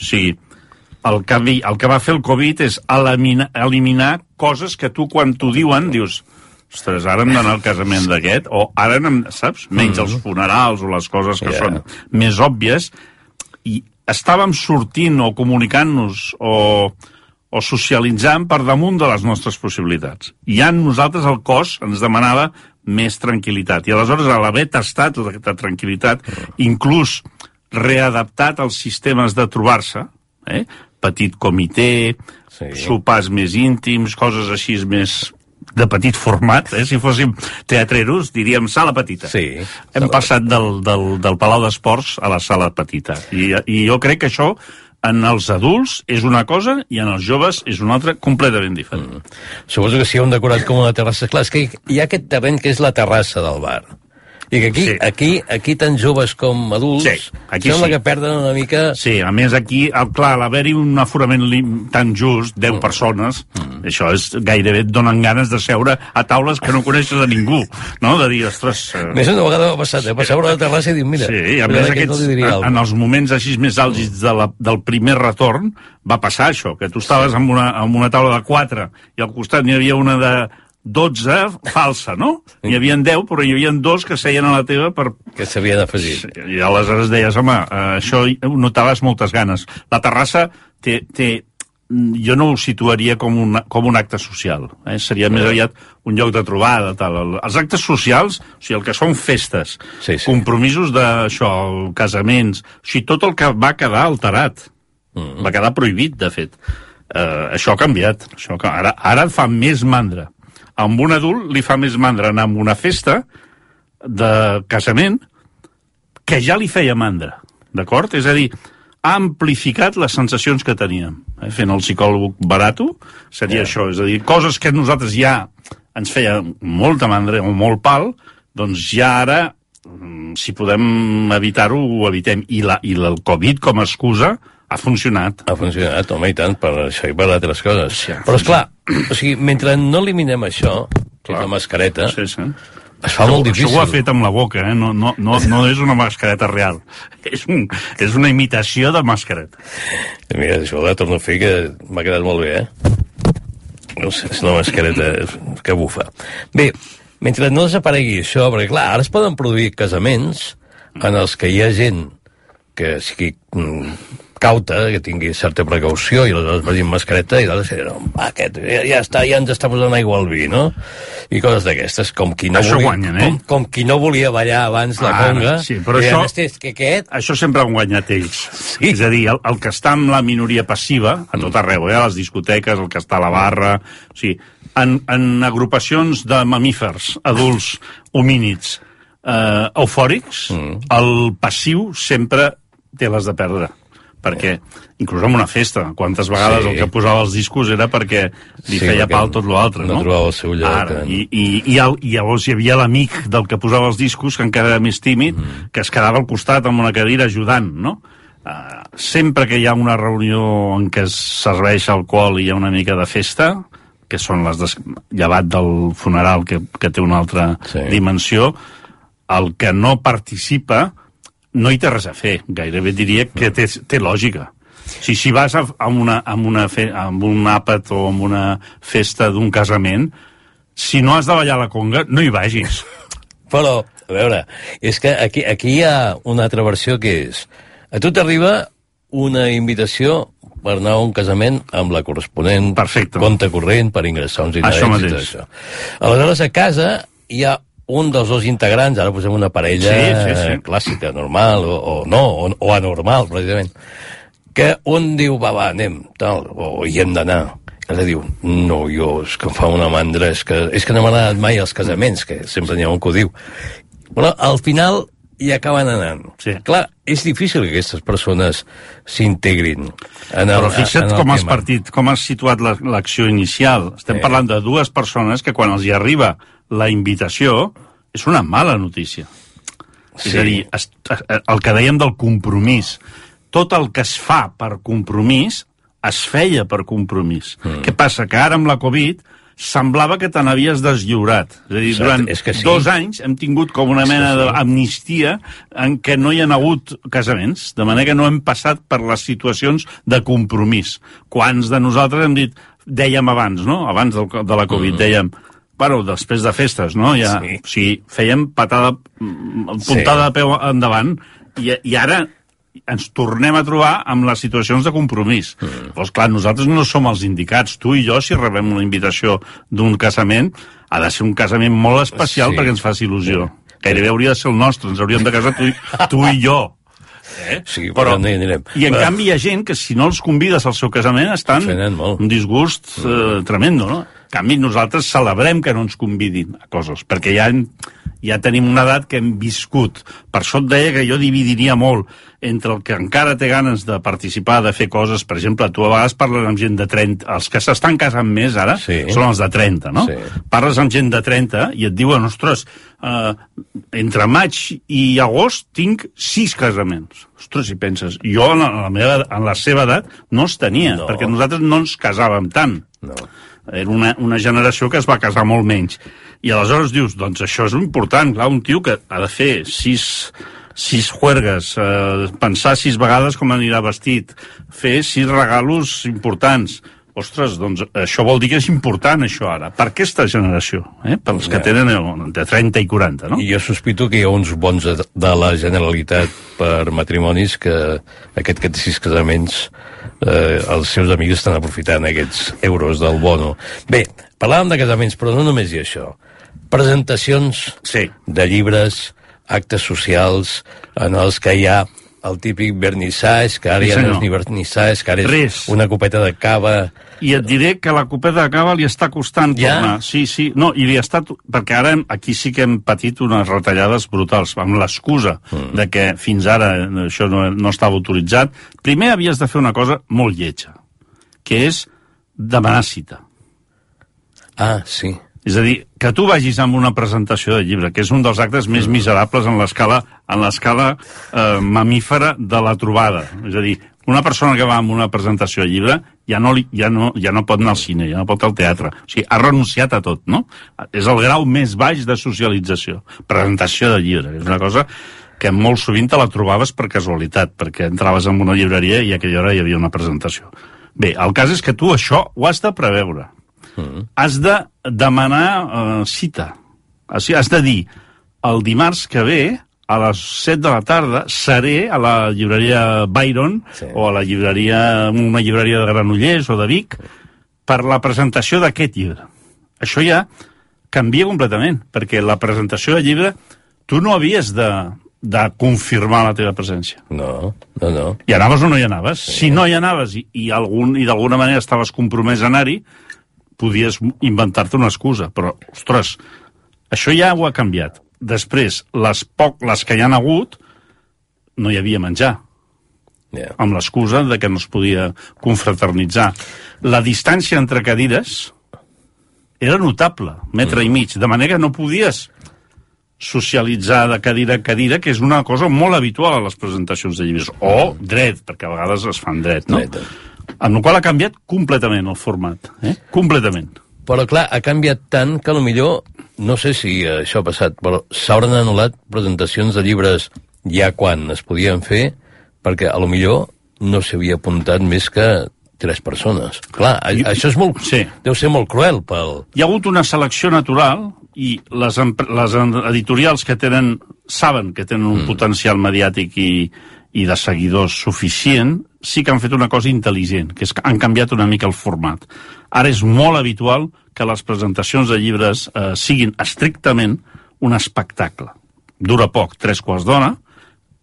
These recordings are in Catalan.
O sigui, el que, vi- el que va fer el Covid és eliminar, eliminar coses que tu, quan t'ho diuen, dius ostres, ara hem d'anar al casament d'aquest, o ara anem, saps? Menys els funerals o les coses que Ja. són més òbvies, i estàvem sortint o comunicant-nos o, o socialitzant per damunt de les nostres possibilitats. I ja nosaltres el cos ens demanava més tranquil·litat. I aleshores, a l'haver tastat tota aquesta tranquil·litat, inclús readaptat als sistemes de trobar-se, eh? petit comitè, Sí. sopars més íntims, coses així més de petit format, eh? si fóssim teatreros, diríem sala petita. Sí, Hem sala passat del, del, del Palau d'Esports a la sala petita. I, I jo crec que això en els adults és una cosa i en els joves és una altra completament diferent. Mm. Suposo que si heu decorat com una terrassa. Clar, és que hi ha aquest terreny que és la terrassa del bar. I que aquí, Sí. aquí, aquí tant joves com adults, Sí, aquí sembla sí. que perden una mica... Sí, a més aquí, el, clar, l'haver-hi un aforament tan just, 10 persones, mm. això és gairebé et donen ganes de seure a taules que no coneixes a ningú, no? De dir, ostres... Eh, Més d'una vegada m'ha passat, eh? Passar a la terrassa i dir, mira, Sí, a més aquest aquests, no en, en els moments així més àlgids de la, del primer retorn va passar això, que tu estaves en una, en una taula de 4 i al costat n'hi havia una de 12 falsa, no? N'hi havia 10, però hi havia dos que seien a la teva per... que s'havia d'afegir. I aleshores deies, home, eh, això notaves moltes ganes. La terrassa té, té jo no ho situaria com un, com un acte social. Eh? Seria més aviat un lloc de trobada. Tal. El- Els actes socials, o sigui, el que són festes, Sí, sí. compromisos d'això, casaments, o sigui, tot el que va quedar alterat. Mm. Va quedar prohibit, de fet. Uh, això ha canviat. Això, ara, ara et fa més mandra. A un adult li fa més mandra anar a una festa de casament que ja li feia mandra, d'acord? És a dir, ha amplificat les sensacions que teníem. Eh? Fent el psicòleg barato seria Ja. això, és a dir, coses que nosaltres ja ens feia molta mandra o molt pal, doncs ja ara, mm, si podem evitar-ho, ho evitem. I, la, I el Covid com a excusa ha funcionat. Ha funcionat, home, i tant, per això i per altres coses. Sí, Però, és clar, o sigui, mentre no eliminem això, que és la mascareta, Sí, sí. es fa molt difícil. Això ho ha fet amb la boca, eh? No, no, no, no és una mascareta real. És, un, és una imitació de mascareta. Mira, això la torno a fer, que m'ha quedat molt bé, eh? No sé, és una mascareta que bufa. Bé, mentre no desaparegui això, perquè clar, ara es poden produir casaments en els que hi ha gent que sigui mm, cauta, que tingui certa precaució i aleshores vagin mascareta i d'altres diran, va, aquest ja, ja està, ja ens està posant aigua al vi, no? I coses d'aquestes, com qui no Això volia, guanyen, eh? com, com qui no volia ballar abans la Ara, conga. sí, però això- "Hosti, és que aquest... Això sempre han guanyat ells. Sí. És a dir, el, el que està amb la minoria passiva, a tot arreu, eh? a les discoteques, el que està a la barra... O sigui, en, en agrupacions de mamífers, adults, homínids, eh, eufòrics, mm. el passiu sempre té les de perdre perquè, inclús en una festa, quantes vegades Sí. el que posava els discos era perquè li Sí, feia perquè pal tot l'altre, no no? trobava el seu lloc, Ara, eh? i, i, i, el, i llavors hi havia l'amic del que posava els discos, que encara era més tímid, mm. que es quedava al costat amb una cadira ajudant, no? Uh, sempre que hi ha una reunió en què es serveix alcohol i hi ha una mica de festa, que són les des... llevat del funeral, que, que té una altra Sí. dimensió, el que no participa no hi té res a fer. Gairebé diria que té, té lògica. Si, si vas a, a, una, a, una fe, a un àpat o a una festa d'un casament, si no has de ballar la conga, no hi vagis. Però, a veure, és que aquí, aquí hi ha una altra versió que és... A tu t'arriba una invitació per anar a un casament amb la corresponent Perfecte. compte corrent per ingressar uns diners Això mateix. això. Aleshores, a casa hi ha un dels dos integrants, ara posem una parella Sí, sí, sí. clàssica, normal, o, o no, o, o anormal, precisament, que un diu, va, va, anem, tal, o hi hem d'anar. I l'altre diu, no, jo, és que em fa una mandra, és que, és que no m'ha anat mai als casaments, que sempre n'hi ha un que ho diu. Però al final hi acaben anant. Sí. Clar, és difícil que aquestes persones s'integrin. Però fixa't en el com has partit, com has situat la- l'acció inicial. Estem Eh. parlant de dues persones que quan els hi arriba la invitació és una mala notícia. Sí. És a dir, es, el que dèiem del compromís. Tot el que es fa per compromís es feia per compromís. Mm. Què passa? Que ara amb la Covid semblava que te n'havies deslliurat. És a dir, Exacte, durant és que sí. dos anys hem tingut com una mena sí. d'amnistia en què no hi ha hagut casaments, de manera que no hem passat per les situacions de compromís. Quants de nosaltres hem dit, dèiem abans, no?, abans del, de la Covid, mm. dèiem, bueno, després de festes, no? Ja, Sí. O sigui, fèiem patada, mm, puntada de peu endavant, i, i ara ens tornem a trobar amb les situacions de compromís. Mm. Doncs clar, nosaltres no som els indicats. Tu i jo, si rebem una invitació d'un casament, ha de ser un casament molt especial Sí. perquè ens faci il·lusió. Gairebé hauria de ser el nostre, ens hauríem de casar tu, i- tu i jo. Eh? Sí, però no hi anirem. I en Però- canvi hi ha gent que si no els convides al seu casament estan un disgust eh, tremendo, no? En canvi, nosaltres celebrem que no ens convidin a coses, perquè ja, ja tenim una edat que hem viscut. Per això et deia que jo dividiria molt entre el que encara té ganes de participar, de fer coses, per exemple, tu a vegades parles amb gent de 30, els que s'estan casant més ara Sí. són els de 30, no? Sí. Parles amb gent de 30 i et diuen, ostres, eh, entre maig i agost tinc sis casaments. Ostres, si penses, jo en la, meva, en la seva edat no els tenia, No. perquè nosaltres no ens casàvem tant. No. Era una, una generació que es va casar molt menys. I aleshores dius, doncs això és important, clar, un tio que ha de fer sis, sis juergues, eh, pensar sis vegades com anirà vestit, fer sis regalos importants. Ostres, doncs això vol dir que és important, això ara, per aquesta generació, eh? pels que Ja. tenen eh, de 30 i 40, no? I jo sospito que hi ha uns bons de, de la Generalitat per matrimonis que aquest que té sis casaments eh, els seus amics estan aprofitant aquests euros del bono. Bé, parlàvem de casaments, però no només hi ha això. Presentacions Sí. de llibres, actes socials, en els que hi ha el típic vernissage, que ara Sí, ja no és ni vernissage, que ara és Res. una copeta de cava... I et diré que la copeta de cava li està costant Ja? tornar. Sí, sí. No, i li està... Perquè ara hem, aquí sí que hem patit unes retallades brutals, amb l'excusa mm. de que fins ara eh, això no, no estava autoritzat. Primer havies de fer una cosa molt lletja, que és demanar cita. Ah, sí. És a dir, que tu vagis amb una presentació de llibre, que és un dels actes més miserables en l'escala en l'escala eh, mamífera de la trobada. És a dir, una persona que va amb una presentació de llibre ja no, li, ja, no, ja no pot anar al cine, ja no pot al teatre. O sigui, ha renunciat a tot, no? És el grau més baix de socialització. Presentació de llibre. És una cosa que molt sovint te la trobaves per casualitat, perquè entraves en una llibreria i a aquella hora hi havia una presentació. Bé, el cas és que tu això ho has de preveure has de demanar eh, cita. O sigui, has de dir, el dimarts que ve, a les 7 de la tarda, seré a la llibreria Byron Sí. o a la llibreria, una llibreria de Granollers o de Vic per la presentació d'aquest llibre. Això ja canvia completament, perquè la presentació de llibre tu no havies de, de confirmar la teva presència. No, no, no. Hi anaves o no hi anaves? Sí. Si no hi anaves i, i, algun, i d'alguna manera estaves compromès a anar-hi, podies inventar-te una excusa. Però, ostres, això ja ho ha canviat. Després, les, poc, les que hi han hagut, no hi havia menjar Yeah. amb l'excusa de que no es podia confraternitzar. La distància entre cadires era notable, metre mm. i mig, de manera que no podies socialitzar de cadira a cadira, que és una cosa molt habitual a les presentacions de llibres. O dret, perquè a vegades es fan dret, no? Dret. Amb la qual ha canviat completament el format, eh? Completament. Però, clar, ha canviat tant que millor no sé si això ha passat, però s'hauran anul·lat presentacions de llibres ja quan es podien fer, perquè a lo millor no s'havia apuntat més que tres persones. Clar, a, I- això és molt, sí. deu ser molt cruel pel... Hi ha hagut una selecció natural i les, les editorials que tenen saben que tenen un mm. potencial mediàtic i, i de seguidors suficient, sí que han fet una cosa intel·ligent, que és que han canviat una mica el format. Ara és molt habitual que les presentacions de llibres eh, siguin estrictament un espectacle. Dura poc, tres quarts d'hora,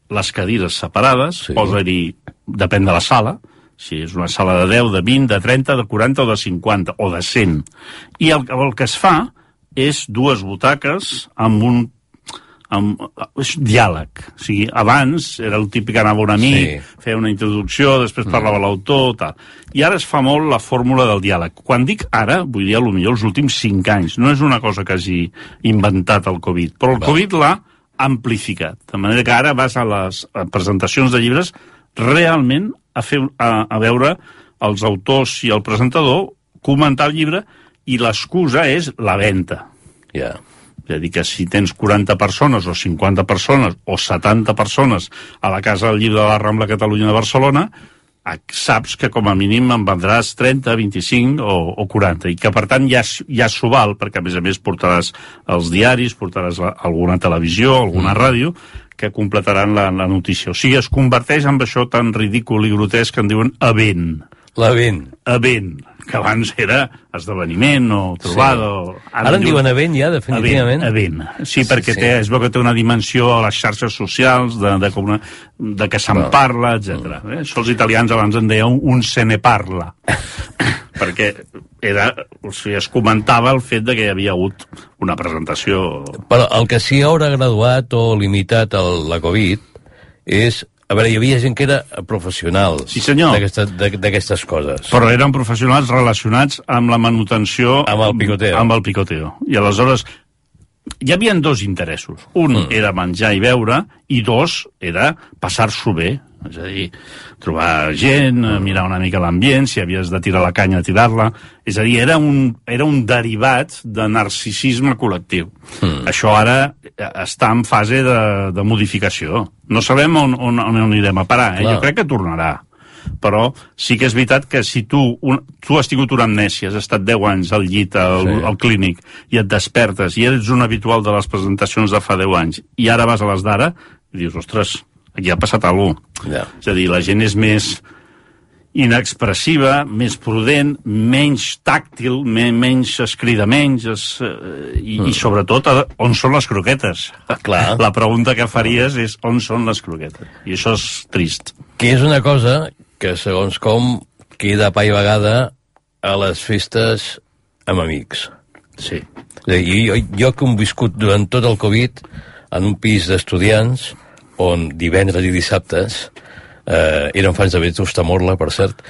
les cadires separades, Sí. posa-hi, depèn de la sala, si és una sala de 10, de 20, de 30, de 40 o de 50, o de 100. I el, el que es fa és dues butaques amb un amb, diàleg. O sigui, abans era el típic que anava un amic, Sí. feia una introducció, després parlava l'autor, tal. I ara es fa molt la fórmula del diàleg. Quan dic ara, vull dir, potser els últims cinc anys. No és una cosa que hagi inventat el Covid, però el Va. Covid l'ha amplificat. De manera que ara vas a les presentacions de llibres realment a, fer, a, a veure els autors i el presentador comentar el llibre i l'excusa és la venda. Ja. És a dir, que si tens 40 persones o 50 persones o 70 persones a la Casa del Llibre de la Rambla Catalunya de Barcelona, eh, saps que com a mínim en vendràs 30, 25 o, o 40, i que per tant ja, ja s'ho val, perquè a més a més portaràs els diaris, portaràs la, alguna televisió, alguna mm. ràdio, que completaran la, la notícia. O sigui, es converteix en això tan ridícul i grotesc que en diuen event. L'event. Event que abans era esdeveniment o trobada. Sí. O... Ara, Ara en diuen event ja, definitivament. Event. Sí, sí perquè sí. Té, es veu que té una dimensió a les xarxes socials, de, de, com una, de que se'n parla, etc. Mm. Eh? Això els italians abans en deien un se ne parla. perquè era, o sigui, es comentava el fet de que hi havia hagut una presentació... Però el que sí haurà graduat o limitat el, la Covid és a veure, hi havia gent que era professional sí, d'aquestes coses. Però eren professionals relacionats amb la manutenció... Amb el picoteo. Amb el picoteo. I aleshores hi havia dos interessos. Un mm. era menjar i beure, i dos era passar-s'ho bé. És a dir, trobar gent, mm. mirar una mica l'ambient, si havies de tirar la canya, tirar-la... És a dir, era un, era un derivat de narcisisme col·lectiu. Mm. Això ara està en fase de, de modificació. No sabem on, on, on anirem a parar, eh? jo crec que tornarà però sí que és veritat que si tu, un, tu has tingut una amnèsia, has estat 10 anys al llit, al, sí. al clínic, i et despertes, i eres un habitual de les presentacions de fa 10 anys, i ara vas a les d'ara, i dius, ostres, aquí ha passat alguna cosa. Ja. És a dir, la gent és més inexpressiva, més prudent, menys tàctil, me, menys es crida menys, es, eh, i, mm. i sobretot on són les croquetes. Clar. La pregunta que faries és on són les croquetes. I això és trist. Que és una cosa que, segons com, queda pa i vegada a les festes amb amics. Sí. Jo, jo que he viscut durant tot el Covid en un pis d'estudiants on divendres i dissabtes eh, eren fans de Vetusta Morla, per cert,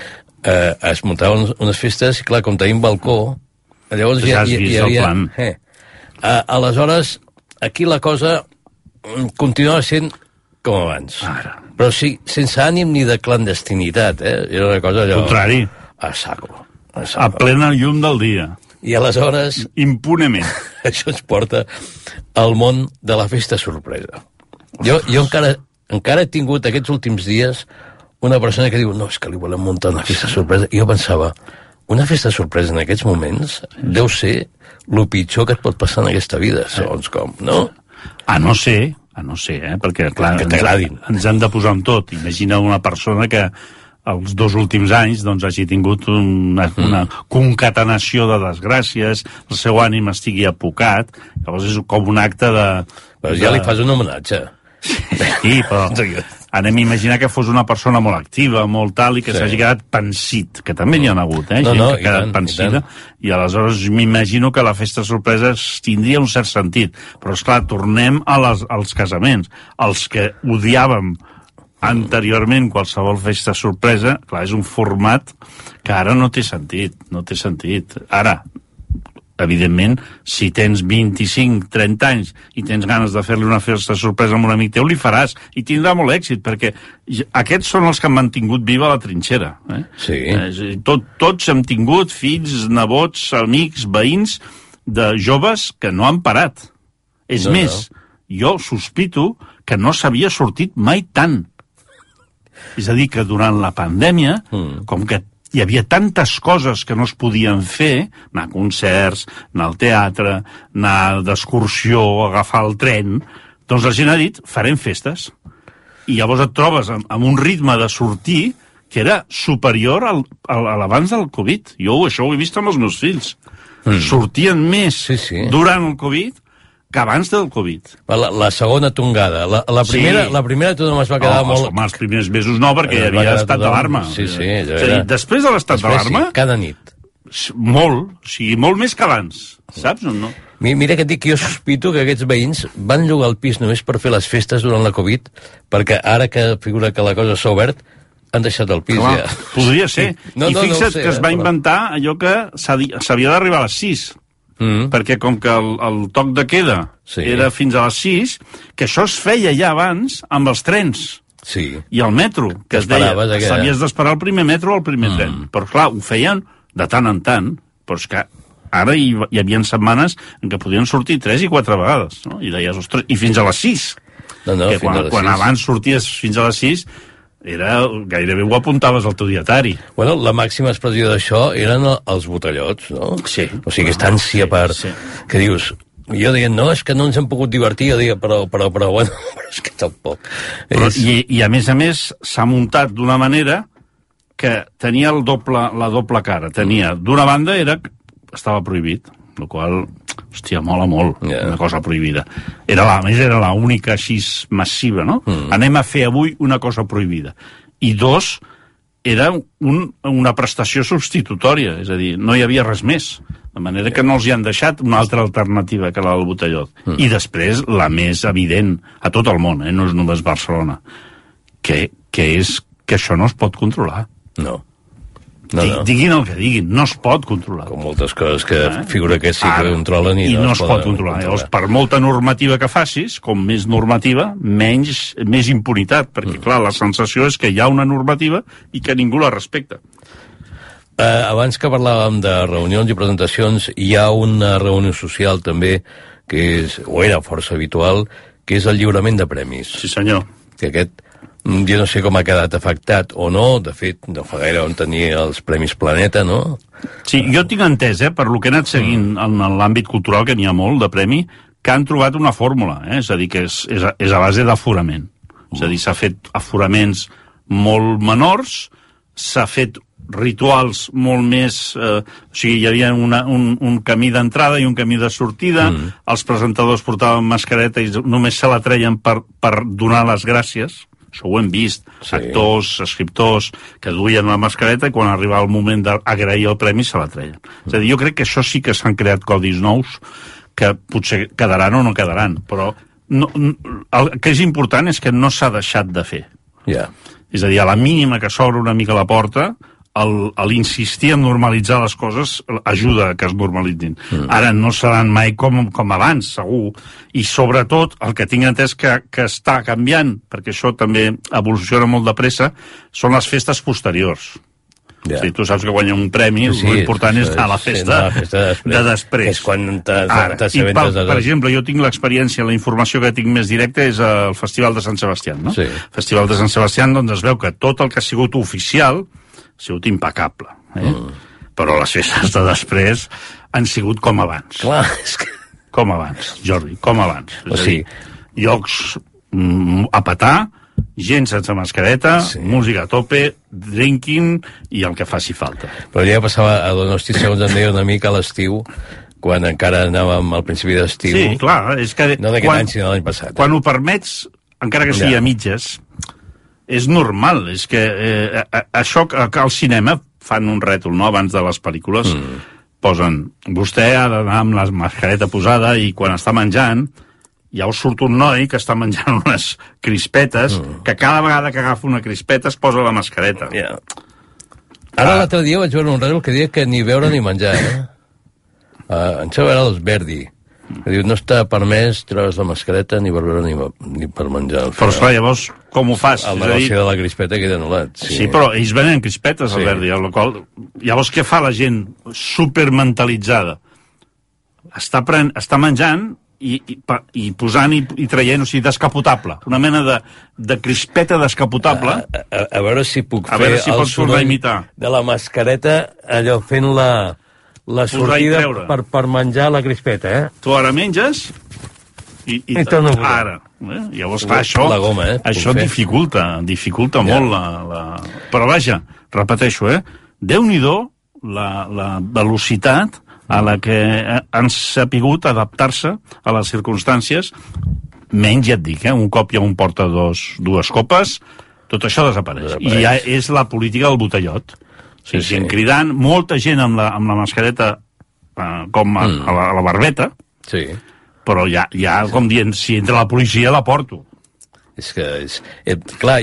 eh, es muntaven unes festes, i clar, com tenim balcó, llavors ja, hi, hi, hi havia... Eh, eh, aleshores, aquí la cosa mm, continuava sent com abans. Ara. Però sí, sense ànim ni de clandestinitat, eh? Era una cosa allò... Contrari. A saco. A, saco. a plena llum del dia. I aleshores... Impunement. Això ens porta al món de la festa sorpresa. Jo, jo encara encara he tingut aquests últims dies una persona que diu, no, és que li volem muntar una festa sorpresa. I jo pensava, una festa sorpresa en aquests moments deu ser el pitjor que et pot passar en aquesta vida, segons com, no? A no ser, a no ser, eh? perquè clar, que t'agradin. Ens, ens han de posar en tot. Imagina una persona que els dos últims anys doncs, hagi tingut una, mm. una concatenació de desgràcies, el seu ànim estigui apocat, llavors és com un acte de... Però ja de... li fas un homenatge. Sí, però anem a imaginar que fos una persona molt activa, molt tal, i que s'hagi sí. quedat pensit, que també n'hi ha hagut, eh? No, Gent no, que ha quedat tant, pensida, i, i aleshores m'imagino que la festa sorpresa tindria un cert sentit. Però, és clar tornem a les, als casaments. Els que odiàvem anteriorment qualsevol festa sorpresa, clar, és un format que ara no té sentit, no té sentit. Ara, evidentment, si tens 25, 30 anys i tens ganes de fer-li una festa sorpresa amb un amic teu, li faràs, i tindrà molt èxit, perquè aquests són els que han mantingut viva la trinxera. Eh? Sí. Eh, tot, tots hem tingut fills, nebots, amics, veïns, de joves que no han parat. És no, més, no. jo sospito que no s'havia sortit mai tant. És a dir, que durant la pandèmia, mm. com que hi havia tantes coses que no es podien fer, anar a concerts, anar al teatre, anar d'excursió, agafar el tren, doncs la gent ha dit, farem festes. I llavors et trobes amb, amb un ritme de sortir que era superior al, al, a l'abans del Covid. Jo això ho he vist amb els meus fills. Mm. Sortien més sí, sí. durant el Covid que abans del Covid. La, la segona tongada. La, la, primera, sí. la primera tothom es va quedar no, molt... Home, els primers mesos no, perquè hi havia estat d'alarma. Sí, sí. Ja era... dir, després de l'estat d'alarma... Sí, cada nit. Molt, o sigui, molt més que abans, saps o no? Mira que et dic que jo sospito que aquests veïns van llogar el pis només per fer les festes durant la Covid, perquè ara que figura que la cosa s'ha obert, han deixat el pis Clar, ja. Podria ser. No, I no, fixa't no sé, que es va eh, inventar allò que s'havia d'arribar a les 6 mm. perquè com que el, el toc de queda sí. era fins a les 6, que això es feia ja abans amb els trens. Sí. I el metro, que, que es deia, que... s'havies d'esperar el primer metro o el primer mm. tren. Però clar, ho feien de tant en tant, però és que ara hi, hi havia setmanes en què podien sortir 3 i 4 vegades, no? I deies, ostres, i fins a les 6. No, no, que quan, quan 6. abans sorties fins a les 6 era, gairebé ho apuntaves al teu dietari. Bueno, la màxima expressió d'això eren el- els botellots, no? Sí. O sigui, aquesta ànsia per... sí. Que dius... Jo deia, no, és que no ens hem pogut divertir, jo deia, però, però, però, bueno, però és que tampoc. Però, és... i, I a més a més s'ha muntat d'una manera que tenia el doble, la doble cara. Tenia, d'una banda, era estava prohibit, el qual, hòstia, mola molt, yeah. una cosa prohibida. Era la, a més, era la única així massiva, no? Mm. Anem a fer avui una cosa prohibida. I dos, era un, una prestació substitutòria, és a dir, no hi havia res més. De manera que no els hi han deixat una altra alternativa que la del botellot. Mm. I després, la més evident a tot el món, eh? no és només Barcelona, que, que és que això no es pot controlar. No. No, no. Diguin el que diguin, no es pot controlar. Com moltes coses que figura que sí que Ara, controlen i, I no, es pot poden controlar. Llavors, per molta normativa que facis, com més normativa, menys, més impunitat, perquè, clar, la sensació és que hi ha una normativa i que ningú la respecta. Eh, abans que parlàvem de reunions i presentacions, hi ha una reunió social també, que és, o era força habitual, que és el lliurament de premis. Sí, senyor. Que aquest, mm, jo no sé com ha quedat afectat o no, de fet, no fa gaire on tenia els Premis Planeta, no? Sí, jo tinc entès, eh, per lo que he anat seguint en l'àmbit cultural, que n'hi ha molt de premi, que han trobat una fórmula, eh? és a dir, que és, és, a, és a base d'aforament. És a dir, s'ha fet aforaments molt menors, s'ha fet rituals molt més... Eh, o sigui, hi havia una, un, un camí d'entrada i un camí de sortida, mm. els presentadors portaven mascareta i només se la treien per, per donar les gràcies, això ho hem vist, Sí. actors, escriptors, que duien la mascareta i quan arribava el moment d'agrair el premi se la treien. És a dir, jo crec que això sí que s'han creat codis nous que potser quedaran o no quedaran, però no, el que és important és que no s'ha deixat de fer. Ja. És a dir, a la mínima que s'obre una mica la porta, l'insistir en normalitzar les coses ajuda a que es normalitzin. Mm. Ara no seran mai com, com abans, segur. I sobretot, el que tinc entès que, que està canviant, perquè això també evoluciona molt de pressa, són les festes posteriors. Ja. Sí, tu saps que guanyar un premi, Sí, l'important és anar a la festa, la festa de després. de després. És quan t'assabentes de tot. per exemple, jo tinc l'experiència, la informació que tinc més directa és el Festival de Sant Sebastià, no? Sí. Festival de Sant Sebastià, doncs es veu que tot el que ha sigut oficial ha sigut impecable, eh? Mm. Però les festes de després han sigut com abans. Clar, és que... Com abans, Jordi, com abans. O És a sigui- dir, llocs mm, a petar, gent sense mascareta, Sí. música a tope, drinking i el que faci falta. Però ja passava a Donosti, segons em deia una mica a l'estiu, quan encara anàvem al principi d'estiu. Sí, clar, és que... No d'aquest any, sinó l'any passat. Quan ho permets, encara que sigui Ja. a mitges, és normal. És que eh, a, a, això que al cinema fan un rètol, no?, abans de les pel·lícules, mm. posen, vostè ha d'anar amb la mascareta posada i quan està menjant ja us surt un noi que està menjant unes crispetes, mm. que cada vegada que agafa una crispeta es posa la mascareta. Ja. Ara l'altre dia vaig veure un rètol que deia que ni beure ni menjar, eh? Uh, em sembla que era els Verdi. Que diu, no està permès treure's la mascareta ni per beure ni, ni per menjar. Però, esclar, llavors, com ho fas? El negoci dir, de la crispeta queda anul·lat. Sí. sí, però ells venen crispetes, Sí. amb la qual... Llavors, què fa la gent supermentalitzada? Està, pren... està menjant i, i, i posant i, i traient, o sigui, descapotable. Una mena de, de crispeta descapotable. A, a, a veure si puc A fer veure si el a soroll imitar. de la mascareta, allò fent la, sortida per, per menjar la crispeta, eh? Tu ara menges i, i, I posar. ara. Eh? Llavors, clar, això, La goma, eh? això Puc dificulta, dificulta Ja. molt la, la... Però vaja, repeteixo, eh? Déu-n'hi-do la, la velocitat a la que han sapigut adaptar-se a les circumstàncies menys, ja et dic, eh? un cop ja un porta dos, dues copes, tot això desapareix. Desapareix. I ja és la política del botellot. Sí, Sí. Gent cridant, molta gent amb la, amb la mascareta eh, com a, Mm. a, la, a la barbeta, Sí. però ja, ja com dient, si entra la policia la porto. És que, és, eh, clar,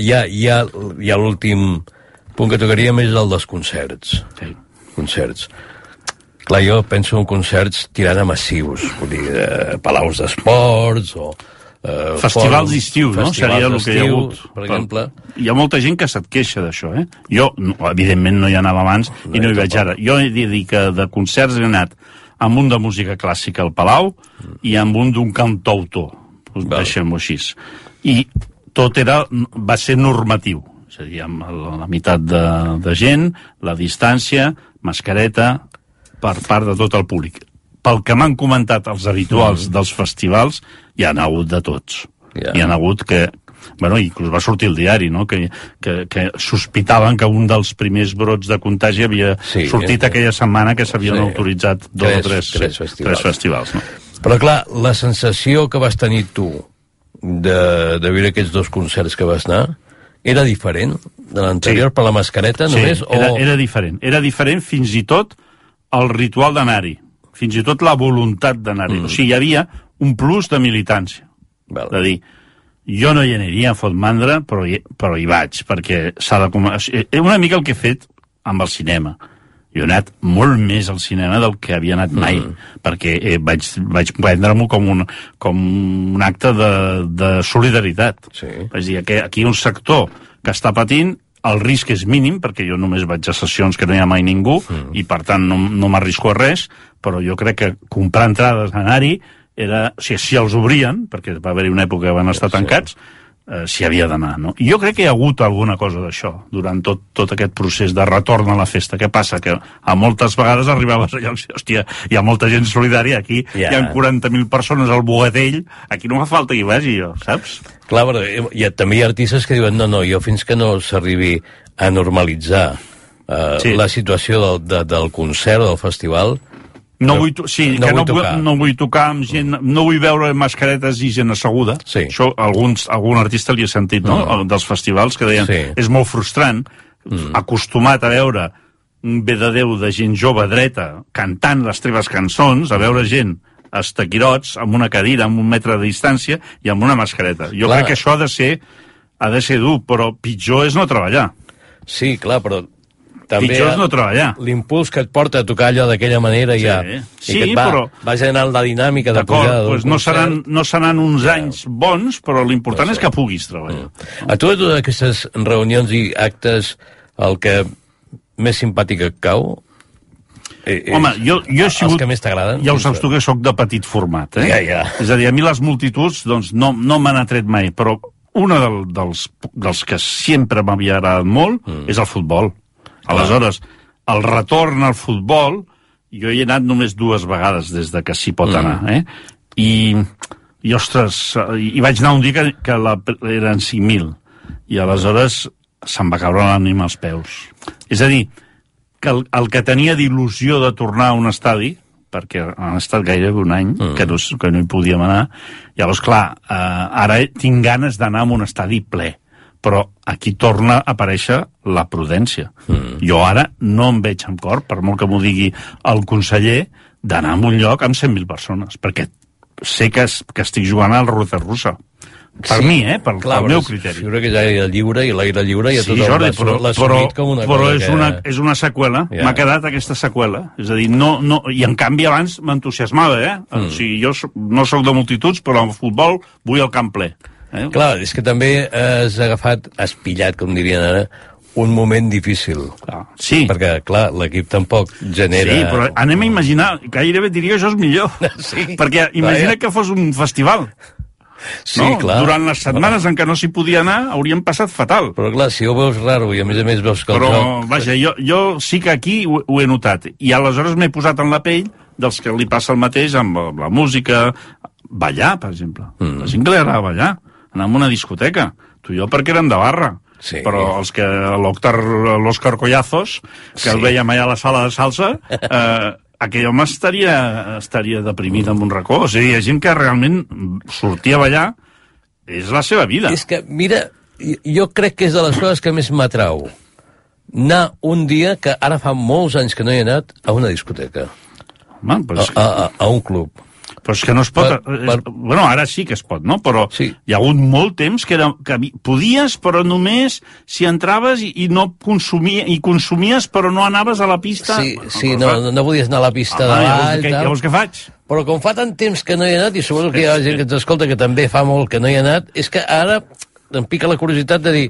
ha, hi ha l'últim punt que tocaríem és el dels concerts. Sí. Concerts. Clar, jo penso en concerts tirant a massius, vull dir, eh, palaus d'esports o... Eh, Festivals d'estiu, no? Seria el que hi ha hagut. Per exemple. Hi ha molta gent que se't queixa d'això, eh? Jo, no, evidentment, no hi anava abans No, i no hi tampoc. ara. Jo he de dir que de concerts he anat amb un de música clàssica al Palau i amb un d'un cantautor, deixem-ho així. I tot era, va ser normatiu, és a dir, amb la, la meitat de, de gent, la distància, mascareta, per part de tot el públic. Pel que m'han comentat els habituals mm. dels festivals, hi han hagut de tots. Yeah. Hi han hagut que, bueno, inclús va sortir el diari, no?, que, que, que sospitaven que un dels primers brots de contagi havia sí, sortit eh, aquella setmana que s'havien sí. autoritzat dos tres, o tres, tres festivals. Tres festivals no? Però clar, la sensació que vas tenir tu de, de viure aquests dos concerts que vas anar era diferent de l'anterior sí. per la mascareta només? Sí, era, o... era diferent. Era diferent fins i tot el ritual d'anar-hi, fins i tot la voluntat d'anar-hi. Mm. O sigui, hi havia un plus de militància. Val. De dir, jo no hi aniria a Fontmandra, però hi, però hi vaig, perquè s'ha de... És una mica el que he fet amb el cinema. Jo he anat molt més al cinema del que havia anat mai, mm. perquè eh, vaig, vaig prendre-m'ho com, un, com un acte de, de solidaritat. Sí. Vaig dir, que aquí un sector que està patint el risc és mínim, perquè jo només vaig a sessions que no hi ha mai ningú, mm. i per tant no, no m'arrisco a res, però jo crec que comprar entrades, anar-hi, era, o sigui, si els obrien, perquè va haver-hi una època que van estar sí. Eh, s'hi havia d'anar. No? I jo crec que hi ha hagut alguna cosa d'això durant tot, tot aquest procés de retorn a la festa. Què passa? Que a moltes vegades arribaves allà, hòstia, hi ha molta gent solidària, aquí yeah. hi ha 40.000 persones al Bogatell, aquí no fa falta que hi vagi jo, saps? Clar, però hi ha, també hi ha artistes que diuen no, no, jo fins que no s'arribi a normalitzar eh, sí. la situació del, de, del concert o del festival, no vull, sí, no que vull no, tocar. no vull tocar amb gent, no vull veure mascaretes i gent asseguda. Sí. Això alguns, algun artista li ha sentit, no?, mm. dels festivals, que deien, sí. és molt frustrant, mm. acostumat a veure un bé de Déu de gent jove dreta cantant les teves cançons, a veure gent estaquirots amb una cadira, amb un metre de distància i amb una mascareta. Jo clar. crec que això ha de ser ha de ser dur, però pitjor és no treballar. Sí, clar, però també Pitjor és no treballar. L'impuls que et porta a tocar allò d'aquella manera sí. ja, sí, i que et va, però... va generant la dinàmica de pujada doncs no seran, no seran uns anys bons, però l'important és que puguis treballar. Mm. A tu de totes aquestes reunions i actes, el que més simpàtic et cau Eh, Home, jo, jo he sigut... Els que més t'agraden? Ja ho saps tu que sóc de petit format, eh? Ja, ja. És a dir, a mi les multituds doncs, no, no m'han atret mai, però una del, dels, dels que sempre m'havia agradat molt mm. és el futbol. Aleshores, el retorn al futbol, jo hi he anat només dues vegades des de que s'hi pot mm. anar, eh? I, i ostres, i vaig anar un dia que, que la, eren 5.000, i aleshores se'm va caure l'ànima als peus. És a dir, que el, el que tenia d'il·lusió de tornar a un estadi, perquè han estat gairebé un any mm. que, no, que no hi podíem anar, llavors, clar, eh, ara tinc ganes d'anar a un estadi ple però aquí torna a aparèixer la prudència. Mm. Jo ara no em veig amb cor, per molt que m'ho digui el conseller, d'anar a un lloc amb 100.000 persones, perquè sé que, es, que estic jugant al ruta russa. Per sí, mi, eh? Per, clar, pel meu criteri. Jo crec que és aire lliure i l'aire lliure i a sí, tothom però, però, com una però és, que... una, és una seqüela. Yeah. M'ha quedat aquesta seqüela. És a dir, no, no, i en canvi abans m'entusiasmava, eh? Mm. O sigui, jo no sóc de multituds, però en futbol vull el camp ple. Eh? Clar, és que també has agafat, has pillat, com dirien ara, un moment difícil. Ah, sí. Perquè, clar, l'equip tampoc genera... Sí, però anem a imaginar, gairebé diria que això és millor. Sí. Perquè imagina que fos un festival. Sí, no? clar. Durant les setmanes però... en què no s'hi podia anar, hauríem passat fatal. Però clar, si ho veus raro i a més a més veus que el Però, joc... vaja, jo, jo sí que aquí ho, ho he notat. I aleshores m'he posat en la pell dels que li passa el mateix amb la música, ballar, per exemple. Mm. La gent que li agrada ballar anar a una discoteca. Tu i jo perquè érem de barra. Sí. Però els que l'Òscar Collazos, que sí. el veiem allà a la sala de salsa, eh, aquell home estaria, estaria deprimit en un racó. O sigui, hi ha gent que realment sortia a ballar, és la seva vida. És que, mira, jo crec que és de les coses que més m'atrau. Anar un dia, que ara fa molts anys que no he anat, a una discoteca. Home, pues... a, a, a un club. Però és que no es pot... Per, per... Bueno, ara sí que es pot, no? Però sí. hi ha hagut molt temps que, era, que podies, però només si entraves i, i no consumia, i consumies, però no anaves a la pista... Sí, sí no, no podies anar a la pista ah, de ball... Llavors, llavors què faig? Però com fa tant temps que no hi he anat, i suposo que hi ha gent que ens escolta que també fa molt que no hi ha anat, és que ara em pica la curiositat de dir,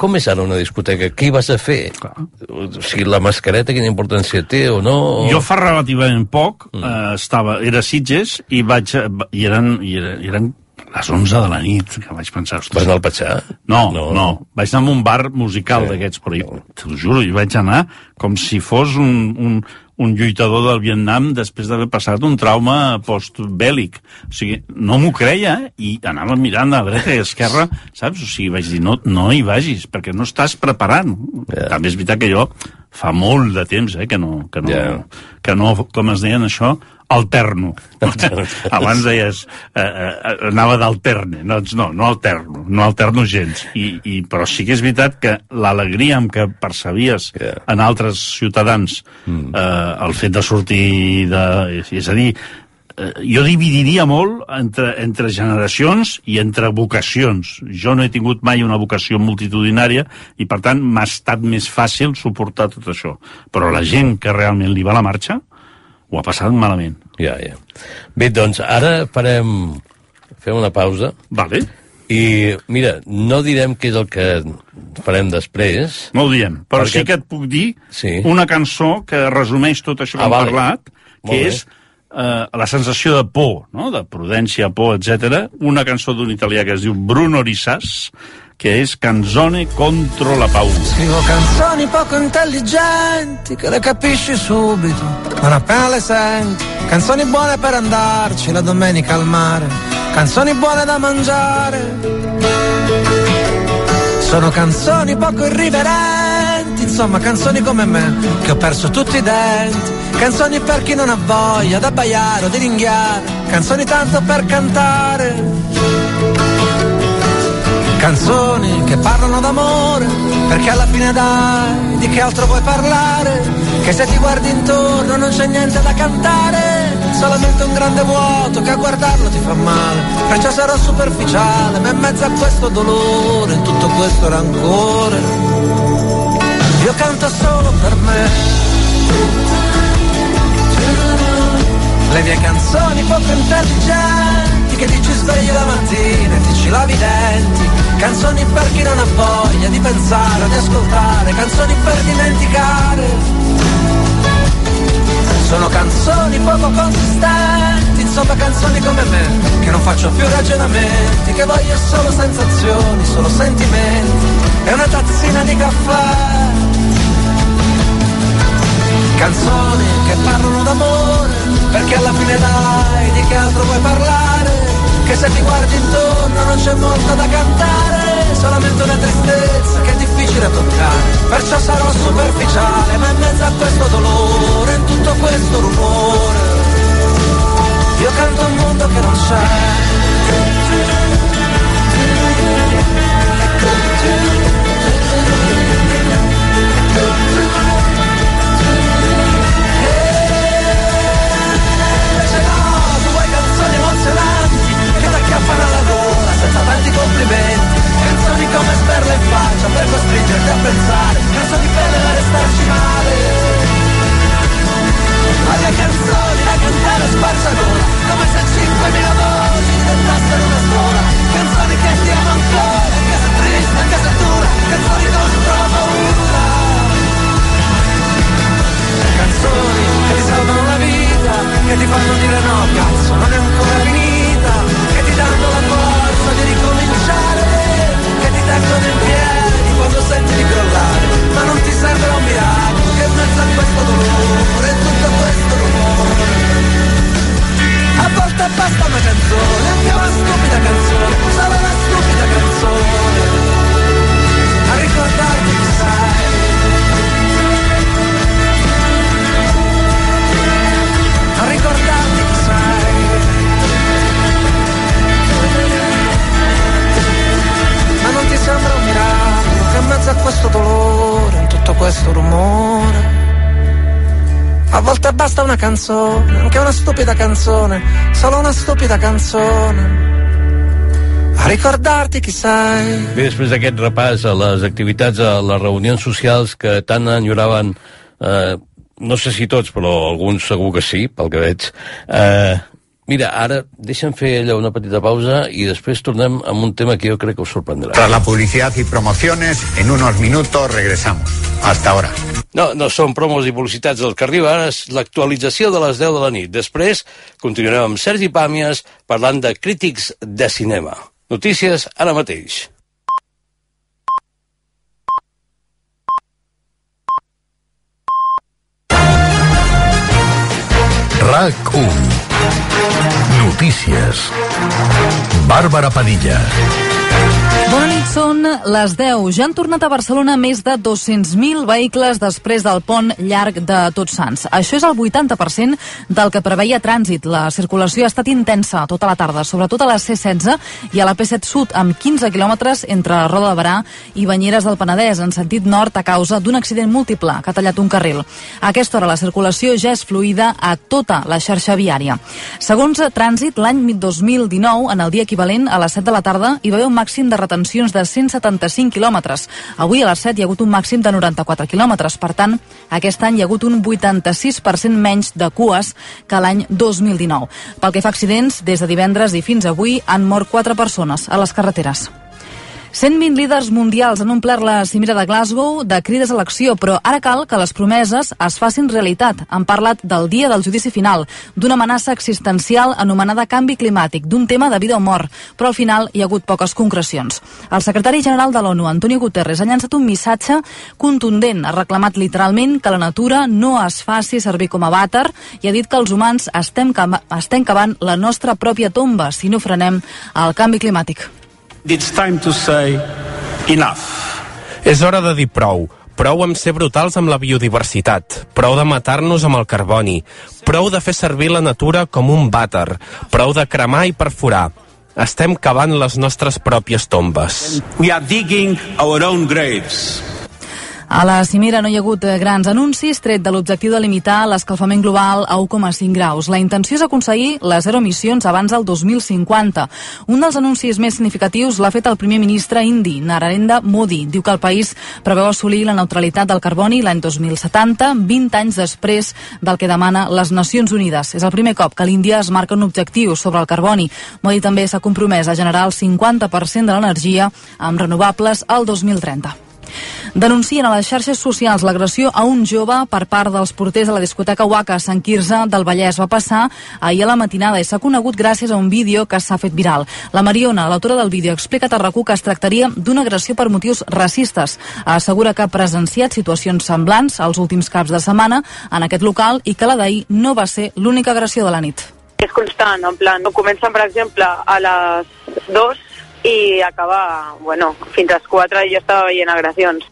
com és ara una discoteca? Què hi vas a fer? Clar. O sigui, la mascareta, quina importància té o no? O... Jo fa relativament poc mm. eh, estava, era Sitges i vaig, i eren, i eren, i eren les 11 de la nit, que vaig pensar, Vas ostres, anar al Patxà? no, no, no, vaig anar a un bar musical Sí. d'aquests, però hi- t'ho juro, hi vaig anar com si fos un, un, un lluitador del Vietnam després d'haver passat un trauma postbèl·lic. O sigui, no m'ho creia eh? i anava mirant a dreta i a esquerra, saps? O sigui, vaig dir, no, no hi vagis, perquè no estàs preparant. Ja. També és veritat que jo fa molt de temps eh, que, no, que, no, Ja. que no, com es deien això, alterno. Abans deies, eh, eh, anava d'alterne. No, no, no alterno, no alterno gens. I, i, però sí que és veritat que l'alegria amb què percebies Ja. en altres ciutadans Mm. eh, el fet de sortir de... És a dir, eh, jo dividiria molt entre, entre generacions i entre vocacions. Jo no he tingut mai una vocació multitudinària i, per tant, m'ha estat més fàcil suportar tot això. Però la gent que realment li va a la marxa ho ha passat malament. Ja, ja. Bé, doncs ara farem... Fem una pausa. Vale? I, mira, no direm què és el que farem després. No ho diem, però Perquè- sí que et puc dir Sí. una cançó que resumeix tot això que Ah, hem vale. parlat, que és eh, la sensació de por, no? de prudència, por, etc. Una cançó d'un italià que es diu Bruno Risas, che è Canzone contro la paura. Scrivo canzoni poco intelligenti che le capisci subito, non appena le senti. Canzoni buone per andarci la domenica al mare, canzoni buone da mangiare. Sono canzoni poco irriverenti, insomma canzoni come me, che ho perso tutti i denti. Canzoni per chi non ha voglia d'abbaiare o di ringhiare, canzoni tanto per cantare. Canzoni che parlano d'amore, perché alla fine dai, di che altro vuoi parlare? Che se ti guardi intorno non c'è niente da cantare, solamente un grande vuoto che a guardarlo ti fa male. Perciò sarò superficiale, ma in mezzo a questo dolore, in tutto questo rancore, io canto solo per me. Le mie canzoni poco intelligenti che ti svegli la mattina e ti ci lavi i denti. Canzoni per chi non ha voglia di pensare, di ascoltare, canzoni per dimenticare. Sono canzoni poco consistenti, insomma canzoni come me, che non faccio più ragionamenti, che voglio solo sensazioni, solo sentimenti e una tazzina di caffè. Canzoni che parlano d'amore, perché alla fine dai, di che altro vuoi parlare? Che se ti guardi intorno non c'è molto da cantare, solamente una tristezza che è difficile toccare. Perciò sarò superficiale, ma in mezzo a questo dolore, in tutto questo rumore, io canto un mondo che non c'è. Una canzone, anche una stupida canzone, solo una stupida canzone. A ricordarti chi sei. Bé, després d'aquest repàs a les activitats, a les reunions socials que tant enyoraven, eh, no sé si tots, però alguns segur que sí, pel que veig, eh, Mira, ara deixa'm fer allò una petita pausa i després tornem amb un tema que jo crec que us sorprendrà. Tras la publicidad y promociones, en unos minutos regresamos. Hasta ahora. No, no són promos i publicitats del que arriba, ara és l'actualització de les 10 de la nit. Després continuarem amb Sergi Pàmies parlant de crítics de cinema. Notícies ara mateix. RAC1 Notícies Bàrbara Padilla Bona nit, són les 10. Ja han tornat a Barcelona més de 200.000 vehicles després del pont llarg de Tots Sants. Això és el 80% del que preveia trànsit. La circulació ha estat intensa tota la tarda, sobretot a la C-16 i a la P-7 Sud, amb 15 quilòmetres entre Roda de Barà i Banyeres del Penedès, en sentit nord a causa d'un accident múltiple que ha tallat un carril. A aquesta hora la circulació ja és fluida a tota la xarxa viària. Segons Trànsit, l'any 2019, en el dia equivalent a les 7 de la tarda, hi va haver un màxim de retenció retencions de 175 quilòmetres. Avui a les 7 hi ha hagut un màxim de 94 quilòmetres. Per tant, aquest any hi ha hagut un 86% menys de cues que l'any 2019. Pel que fa a accidents, des de divendres i fins avui han mort 4 persones a les carreteres. 120 líders mundials han omplert la cimera de Glasgow de crides a l'acció, però ara cal que les promeses es facin realitat. Han parlat del dia del judici final, d'una amenaça existencial anomenada canvi climàtic, d'un tema de vida o mort, però al final hi ha hagut poques concrecions. El secretari general de l'ONU, Antonio Guterres, ha llançat un missatge contundent. Ha reclamat literalment que la natura no es faci servir com a vàter i ha dit que els humans estem, estem cavant la nostra pròpia tomba si no frenem el canvi climàtic. It's time to say enough. És hora de dir prou. Prou amb ser brutals amb la biodiversitat, prou de matar-nos amb el carboni, prou de fer servir la natura com un vàter, prou de cremar i perforar. Estem cavant les nostres pròpies tombes. We are digging our own graves. A la cimera no hi ha hagut eh, grans anuncis, tret de l'objectiu de limitar l'escalfament global a 1,5 graus. La intenció és aconseguir les zero emissions abans del 2050. Un dels anuncis més significatius l'ha fet el primer ministre indi, Narendra Modi. Diu que el país preveu assolir la neutralitat del carboni l'any 2070, 20 anys després del que demana les Nacions Unides. És el primer cop que l'Índia es marca un objectiu sobre el carboni. Modi també s'ha compromès a generar el 50% de l'energia amb renovables al 2030. Denuncien a les xarxes socials l'agressió a un jove per part dels porters de la discoteca Waka Sant Quirze del Vallès. Va passar ahir a la matinada i s'ha conegut gràcies a un vídeo que s'ha fet viral. La Mariona, l'autora del vídeo, explica a Tarracú que es tractaria d'una agressió per motius racistes. Assegura que ha presenciat situacions semblants als últims caps de setmana en aquest local i que la d'ahir no va ser l'única agressió de la nit. És constant, en plan, comencen, per exemple, a les 2 i acaba, bueno, fins a les 4 i jo estava veient agressions.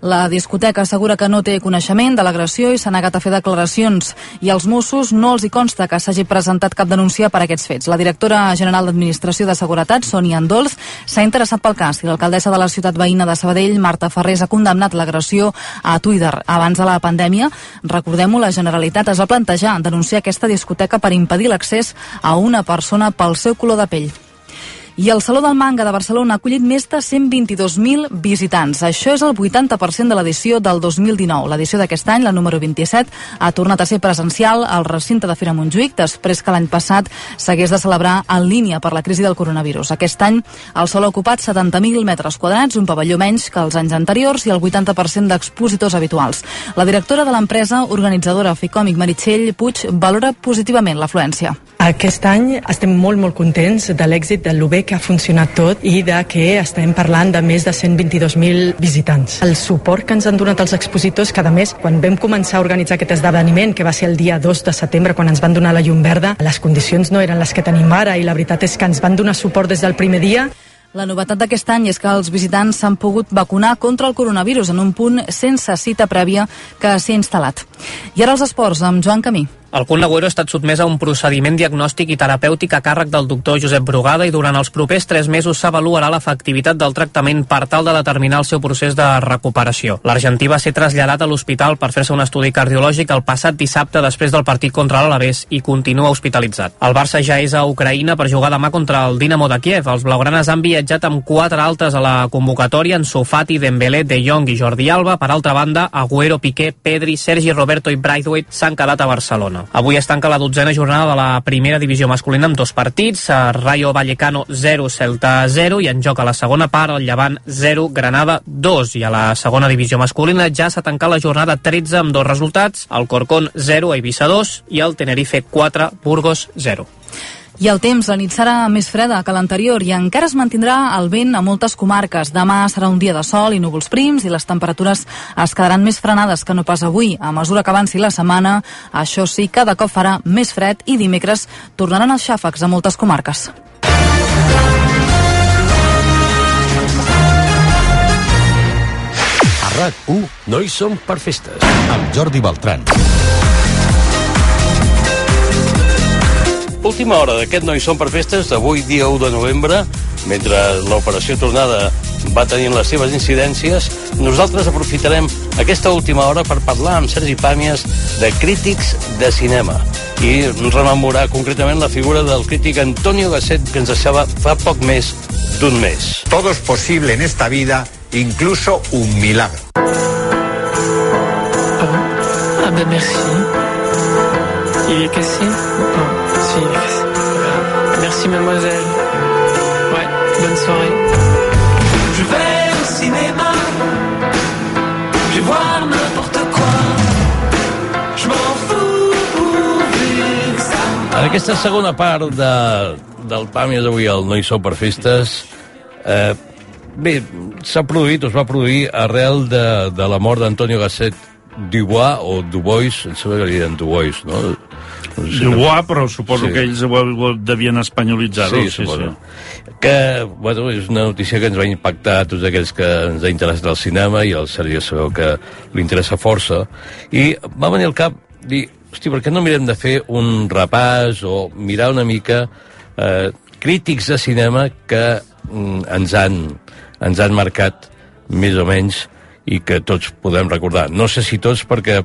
La discoteca assegura que no té coneixement de l'agressió i s'ha negat a fer declaracions i als Mossos no els hi consta que s'hagi presentat cap denúncia per aquests fets. La directora general d'Administració de Seguretat, Sònia Andols, s'ha interessat pel cas i l'alcaldessa de la ciutat veïna de Sabadell, Marta Ferrés, ha condemnat l'agressió a Twitter. Abans de la pandèmia, recordem-ho, la Generalitat es va plantejar denunciar aquesta discoteca per impedir l'accés a una persona pel seu color de pell. I el Saló del Manga de Barcelona ha acollit més de 122.000 visitants. Això és el 80% de l'edició del 2019. L'edició d'aquest any, la número 27, ha tornat a ser presencial al recinte de Fira Montjuïc després que l'any passat s'hagués de celebrar en línia per la crisi del coronavirus. Aquest any el Saló ha ocupat 70.000 metres quadrats, un pavelló menys que els anys anteriors i el 80% d'expositors habituals. La directora de l'empresa organitzadora Ficòmic Meritxell Puig valora positivament l'afluència. Aquest any estem molt, molt contents de l'èxit, de bé que ha funcionat tot i de que estem parlant de més de 122.000 visitants. El suport que ens han donat els expositors, que a més, quan vam començar a organitzar aquest esdeveniment, que va ser el dia 2 de setembre, quan ens van donar la llum verda, les condicions no eren les que tenim ara i la veritat és que ens van donar suport des del primer dia la novetat d'aquest any és que els visitants s'han pogut vacunar contra el coronavirus en un punt sense cita prèvia que s'ha instal·lat. I ara els esports, amb Joan Camí. El Kun Agüero ha estat sotmès a un procediment diagnòstic i terapèutic a càrrec del doctor Josep Brugada i durant els propers tres mesos s'avaluarà l'efectivitat del tractament per tal de determinar el seu procés de recuperació. L'argentí va ser traslladat a l'hospital per fer-se un estudi cardiològic el passat dissabte després del partit contra l'Alavés i continua hospitalitzat. El Barça ja és a Ucraïna per jugar demà contra el Dinamo de Kiev. Els blaugranes han viatjat amb quatre altres a la convocatòria en Sofati, Dembélé, De Jong i Jordi Alba. Per altra banda, Agüero, Piqué, Pedri, Sergi Roberto i Braithwaite s'han quedat a Barcelona. Barcelona. Avui es tanca la dotzena jornada de la primera divisió masculina amb dos partits, a Rayo Vallecano 0, Celta 0 i en joc a la segona part el Llevant 0, Granada 2 i a la segona divisió masculina ja s'ha tancat la jornada 13 amb dos resultats, el Corcón 0, Eivissa 2 i el Tenerife 4, Burgos 0. I el temps, la nit serà més freda que l'anterior i encara es mantindrà el vent a moltes comarques. Demà serà un dia de sol i núvols prims i les temperatures es quedaran més frenades que no pas avui. A mesura que avanci la setmana, això sí, cada cop farà més fred i dimecres tornaran els xàfecs a moltes comarques. A RAC1 no hi som per festes. Amb Jordi Beltran. Última hora d'aquest No hi som per festes, avui dia 1 de novembre, mentre l'operació tornada va tenint les seves incidències, nosaltres aprofitarem aquesta última hora per parlar amb Sergi Pàmies de crítics de cinema i rememorar concretament la figura del crític Antonio Gasset que ens deixava fa poc més d'un mes. Todo es posible en esta vida, incluso un milagro. Ah ben merci. Il est cassé Non, cassé. Merci mademoiselle. Ouais, bonne soirée. Je vais au cinéma, je vais voir n'importe quoi. Je m'en fous pourvu que ça En aquesta segona part de, del Pàmies d'avui, el No hi sou per festes, eh, bé, s'ha produït, o es va produir arrel de, de la mort d'Antonio Gasset Dubois, o Dubois, em sembla que li diuen Dubois, no? No sé si Dubois, però suposo Sí. que ells ho, ho devien espanyolitzar-ho. Sí, suposo. Que, bueno, és una notícia que ens va impactar a tots aquells que ens ha interessat el cinema i el Sergi sabeu que li interessa força. I va venir al cap dir, hosti, per què no mirem de fer un repàs o mirar una mica eh, crítics de cinema que mm, ens, han, ens han marcat més o menys i que tots podem recordar. No sé si tots, perquè,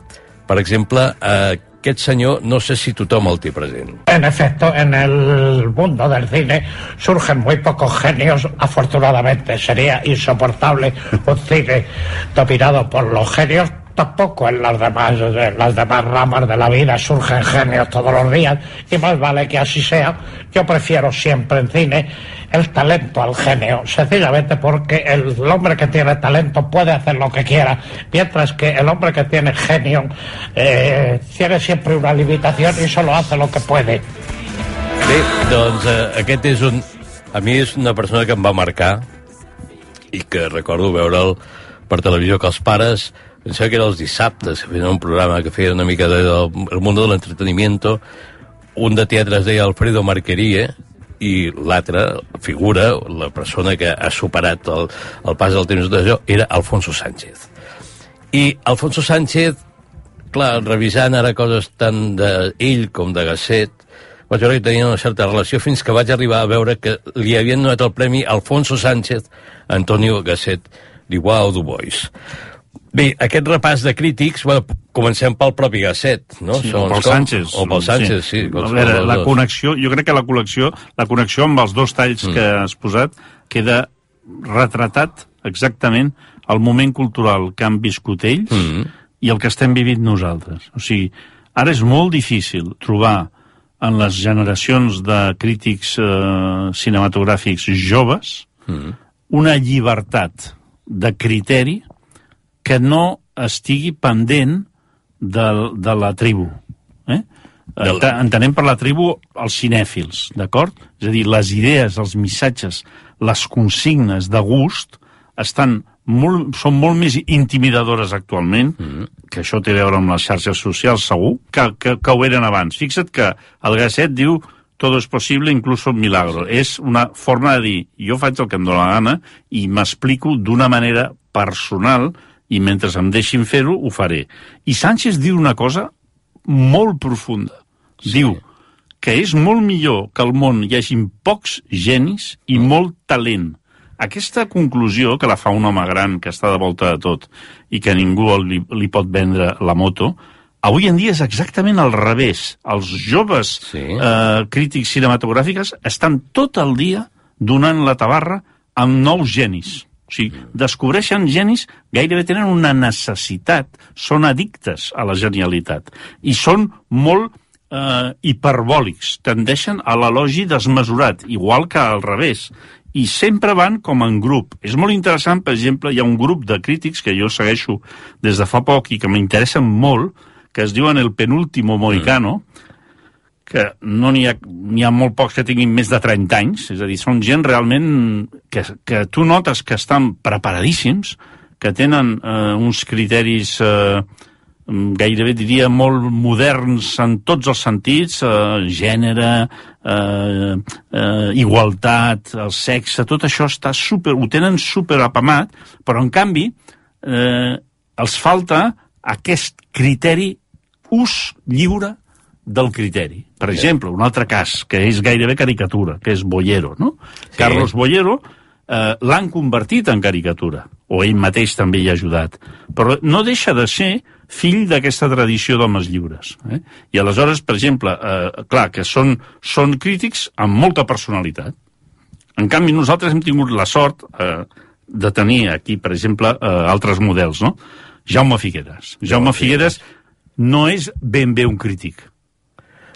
per exemple, eh, aquest senyor no sé si tothom el té present. En efecto, en el mundo del cine surgen muy pocos genios, afortunadamente. Sería insoportable un cine dominado por los genios. Tampoco en las demás, en las demás ramas de la vida surgen genios todos los días y más vale que así sea. Yo prefiero siempre en cine el talento al genio, sencillamente porque el hombre que tiene talento puede hacer lo que quiera, mientras que el hombre que tiene genio eh, tiene siempre una limitación y solo hace lo que puede. Bé, doncs eh, aquest és un... A mi és una persona que em va marcar i que recordo veure'l per televisió que els pares sembla que era els dissabtes que feien un programa que feia una mica de, del el mundo de l'entretenimiento un de teatre es deia Alfredo Marquerie i l'altra figura, la persona que ha superat el, el pas del temps d'això, era Alfonso Sánchez. I Alfonso Sánchez, clar, revisant ara coses tant d'ell com de Gasset, vaig veure que tenien una certa relació fins que vaig arribar a veure que li havien donat el premi Alfonso Sánchez Antonio Gasset d'Igual Dubois. Bé, aquest repàs de crítics, bueno, comencem pel propi Gasset, no? Sí, o pel com. Sánchez. O pel Sánchez, sí. A qualsevol veure, la dos. connexió, jo crec que la col·lecció, la connexió amb els dos talls Mm. que has posat queda retratat exactament el moment cultural que han viscut ells Mm. i el que estem vivint nosaltres. O sigui, ara és molt difícil trobar en les generacions de crítics eh, cinematogràfics joves Mm. una llibertat de criteri que no estigui pendent de, de la tribu. Eh? Entenem per la tribu els cinèfils, d'acord? És a dir, les idees, els missatges, les consignes de gust estan molt, són molt més intimidadores actualment, mm. que això té a veure amb les xarxes socials, segur, que, que, que ho eren abans. Fixa't que el Gasset diu todo es posible, incluso un milagro. És una forma de dir, jo faig el que em dóna la gana i m'explico d'una manera personal i mentre em deixin fer-ho, ho faré. I Sánchez diu una cosa molt profunda. Sí. Diu que és molt millor que al món hi hagin pocs genis i molt talent. Aquesta conclusió, que la fa un home gran que està de volta de tot i que ningú li, li pot vendre la moto, avui en dia és exactament al revés. Els joves sí. eh, crítics cinematogràfics estan tot el dia donant la tabarra amb nous genis. O sigui, descobreixen genis, gairebé tenen una necessitat, són addictes a la genialitat i són molt eh, hiperbòlics, tendeixen a l'elogi desmesurat, igual que al revés, i sempre van com en grup. És molt interessant, per exemple, hi ha un grup de crítics que jo segueixo des de fa poc i que m'interessen molt, que es diuen El Penúltimo Moicano, que no n'hi ha, n'hi ha molt pocs que tinguin més de 30 anys, és a dir, són gent realment que, que tu notes que estan preparadíssims, que tenen eh, uns criteris eh, gairebé diria molt moderns en tots els sentits, eh, gènere, eh, eh, igualtat, el sexe, tot això està super, ho tenen super apamat, però en canvi eh, els falta aquest criteri ús lliure del criteri. Per exemple, un altre cas, que és gairebé caricatura, que és Bollero, no? Sí. Carlos Bollero eh, l'han convertit en caricatura, o ell mateix també hi ha ajudat. Però no deixa de ser fill d'aquesta tradició d'homes lliures. Eh? I aleshores, per exemple, eh, clar, que són, són crítics amb molta personalitat. En canvi, nosaltres hem tingut la sort eh, de tenir aquí, per exemple, eh, altres models, no? Jaume Figueres. Jaume Figueres no és ben bé un crític.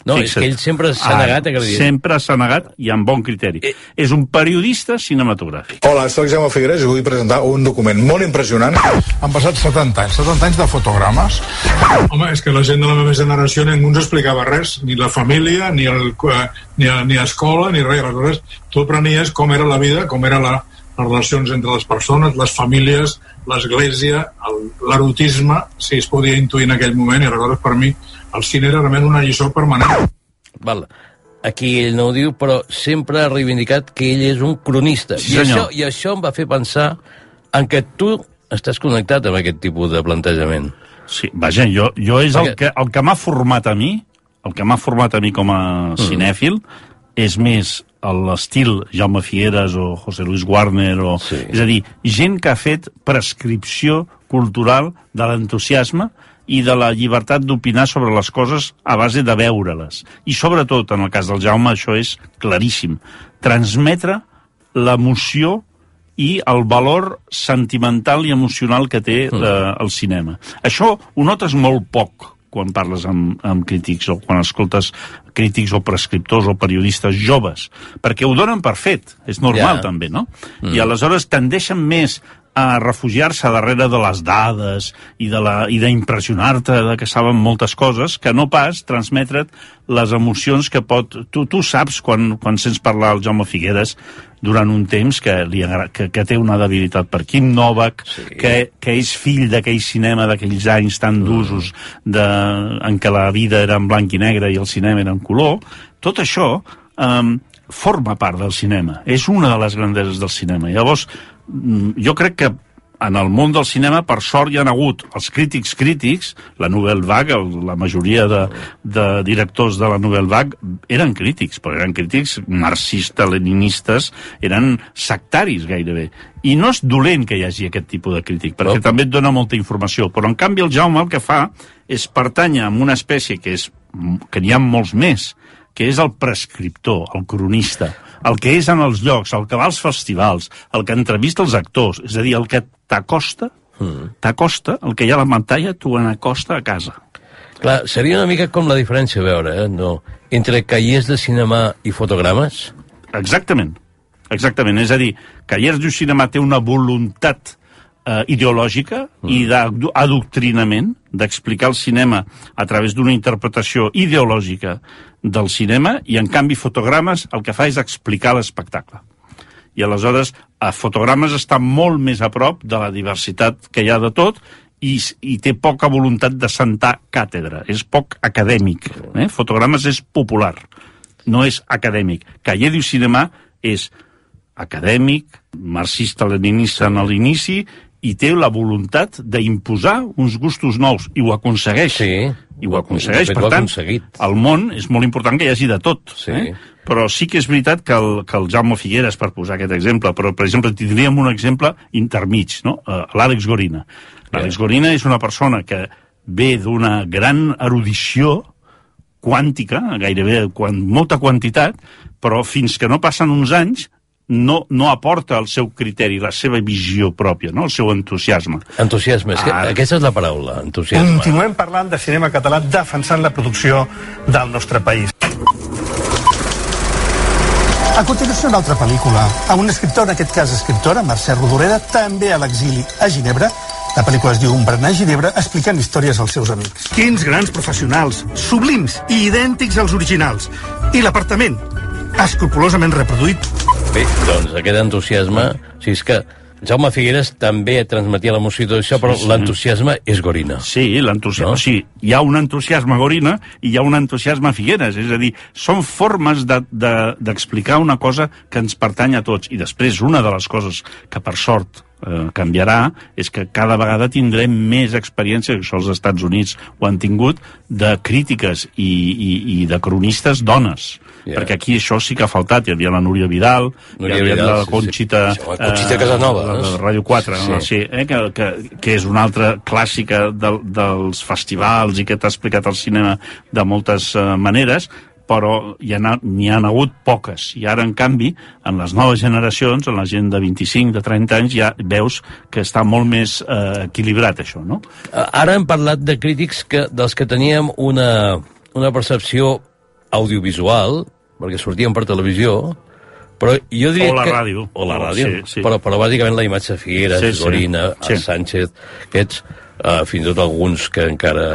No, és que ell sempre s'ha Ah, negat a acreditar. Sempre s'ha negat i amb bon criteri. Eh. És un periodista cinematogràfic. Hola, soc Jaume Figueres i vull presentar un document molt impressionant. Han passat 70 anys, 70 anys de fotogrames. Home, és que la gent de la meva generació ningú ens explicava res, ni la família, ni, el, eh, ni, a- ni a escola, ni res. Aleshores, tu aprenies com era la vida, com era la, les relacions entre les persones, les famílies, l'església, el- l'erotisme, si es podia intuir en aquell moment, i aleshores per mi el cine era realment una lliçó permanent. Val. Aquí ell no ho diu, però sempre ha reivindicat que ell és un cronista. Sí, I, això. I això em va fer pensar en que tu estàs connectat amb aquest tipus de plantejament. Sí, vaja, jo, jo és el Perquè- que, el que m'ha format a mi, el que m'ha format a mi com a cinèfil, és més l'estil Jaume Figueres o José Luis Warner, o, sí. és a dir, gent que ha fet prescripció cultural de l'entusiasme i de la llibertat d'opinar sobre les coses a base de veure-les. I sobretot, en el cas del Jaume, això és claríssim. Transmetre l'emoció i el valor sentimental i emocional que té eh, el cinema. Això ho notes molt poc quan parles amb, amb crítics o quan escoltes crítics o prescriptors o periodistes joves, perquè ho donen per fet, és normal Ja. també, no? I aleshores tendeixen més a refugiar-se darrere de les dades i de la- i d'impressionar-te de, de que saben moltes coses, que no pas transmetre't les emocions que pot... Tu, tu saps quan, quan sents parlar el Jaume Figueres durant un temps que, li agra... que, que té una debilitat per Kim Novak, sí. que, que és fill d'aquell cinema d'aquells anys tan d'usos de... en què la vida era en blanc i negre i el cinema era en color, tot això um, forma part del cinema. És una de les grandeses del cinema. Llavors, mm, jo crec que en el món del cinema, per sort, hi han hagut els crítics crítics, la Nouvelle Vague, la majoria de, de directors de la Nouvelle Vague eren crítics, però eren crítics marxistes-leninistes, eren sectaris gairebé. I no és dolent que hi hagi aquest tipus de crític, perquè també et dona molta informació. Però, en canvi, el Jaume el que fa és pertànyer a una espècie que és que n'hi ha molts més, que és el prescriptor, el cronista, el que és en els llocs, el que va als festivals, el que entrevista els actors, és a dir, el que t'acosta, t'acosta, el que hi ha a la pantalla, t'ho n'acosta a casa. Clar, seria una mica com la diferència, a veure, eh, no, entre cahiers de cinema i fotogrames? Exactament, exactament. És a dir, Callers du Cinema té una voluntat eh, ideològica i d'adoctrinament, d'explicar el cinema a través d'una interpretació ideològica del cinema, i en canvi fotogrames el que fa és explicar l'espectacle. I aleshores, a fotogrames està molt més a prop de la diversitat que hi ha de tot i, i té poca voluntat de sentar càtedra, és poc acadèmic. Eh? Fotogrames és popular, no és acadèmic. Cahiers du Cinema és acadèmic, marxista-leninista en l'inici, i té la voluntat d'imposar uns gustos nous, i ho aconsegueix. Sí. I ho aconsegueix, per ho tant, al món és molt important que hi hagi de tot. Sí. Eh? Però sí que és veritat que el, que el Jaume Figueres, per posar aquest exemple, però, per exemple, tindríem un exemple intermig, no? Uh, L'Àlex Gorina. L'Àlex Gorina és una persona que ve d'una gran erudició quàntica, gairebé quan, molta quantitat, però fins que no passen uns anys no, no aporta el seu criteri, la seva visió pròpia, no? el seu entusiasme. Entusiasme, és que Ah. aquesta és la paraula, entusiasme. Continuem parlant de cinema català defensant la producció del nostre país. A continuació, una altra pel·lícula, amb un escriptor, en aquest cas escriptora, Mercè Rodoreda, també a l'exili a Ginebra. La pel·lícula es diu Un berenar a Ginebra, explicant històries als seus amics. Quins grans professionals, sublims i idèntics als originals. I l'apartament, escrupulosament reproduït. Bé, doncs aquest entusiasme... O sigui, és que Jaume Figueres també transmetia l'emoció i tot això, però Sí, sí. l'entusiasme és gorina. Sí, l'entusiasme. No? Sigui, hi ha un entusiasme Gorina i hi ha un entusiasme Figueres. És a dir, són formes d'explicar de, d'explicar una cosa que ens pertany a tots. I després, una de les coses que, per sort, eh, canviarà és que cada vegada tindrem més experiència, que això els Estats Units ho han tingut, de crítiques i, i, i de cronistes dones. Ja. Perquè aquí això sí que ha faltat. Hi havia la Núria Vidal, Núria hi havia Vidal, la sí, sí. Conxita... Sí, la Conxita Casanova, eh, no? de Ràdio 4, Sí. no? sí, eh, que, que, que és una altra clàssica del, dels festivals i que t'ha explicat el cinema de moltes uh, maneres, però ha, n'hi ha hagut poques. I ara, en canvi, en les noves generacions, en la gent de 25, de 30 anys, ja veus que està molt més eh, equilibrat, això, no? Ara hem parlat de crítics que, dels que teníem una, una percepció audiovisual, perquè sortien per televisió, però jo diria O la que... ràdio. O la ràdio, Sí, sí. Però, però bàsicament la imatge de Figueres, Sí, sí. Gorina, Sí. el Sánchez, aquests, uh, fins i tot alguns que encara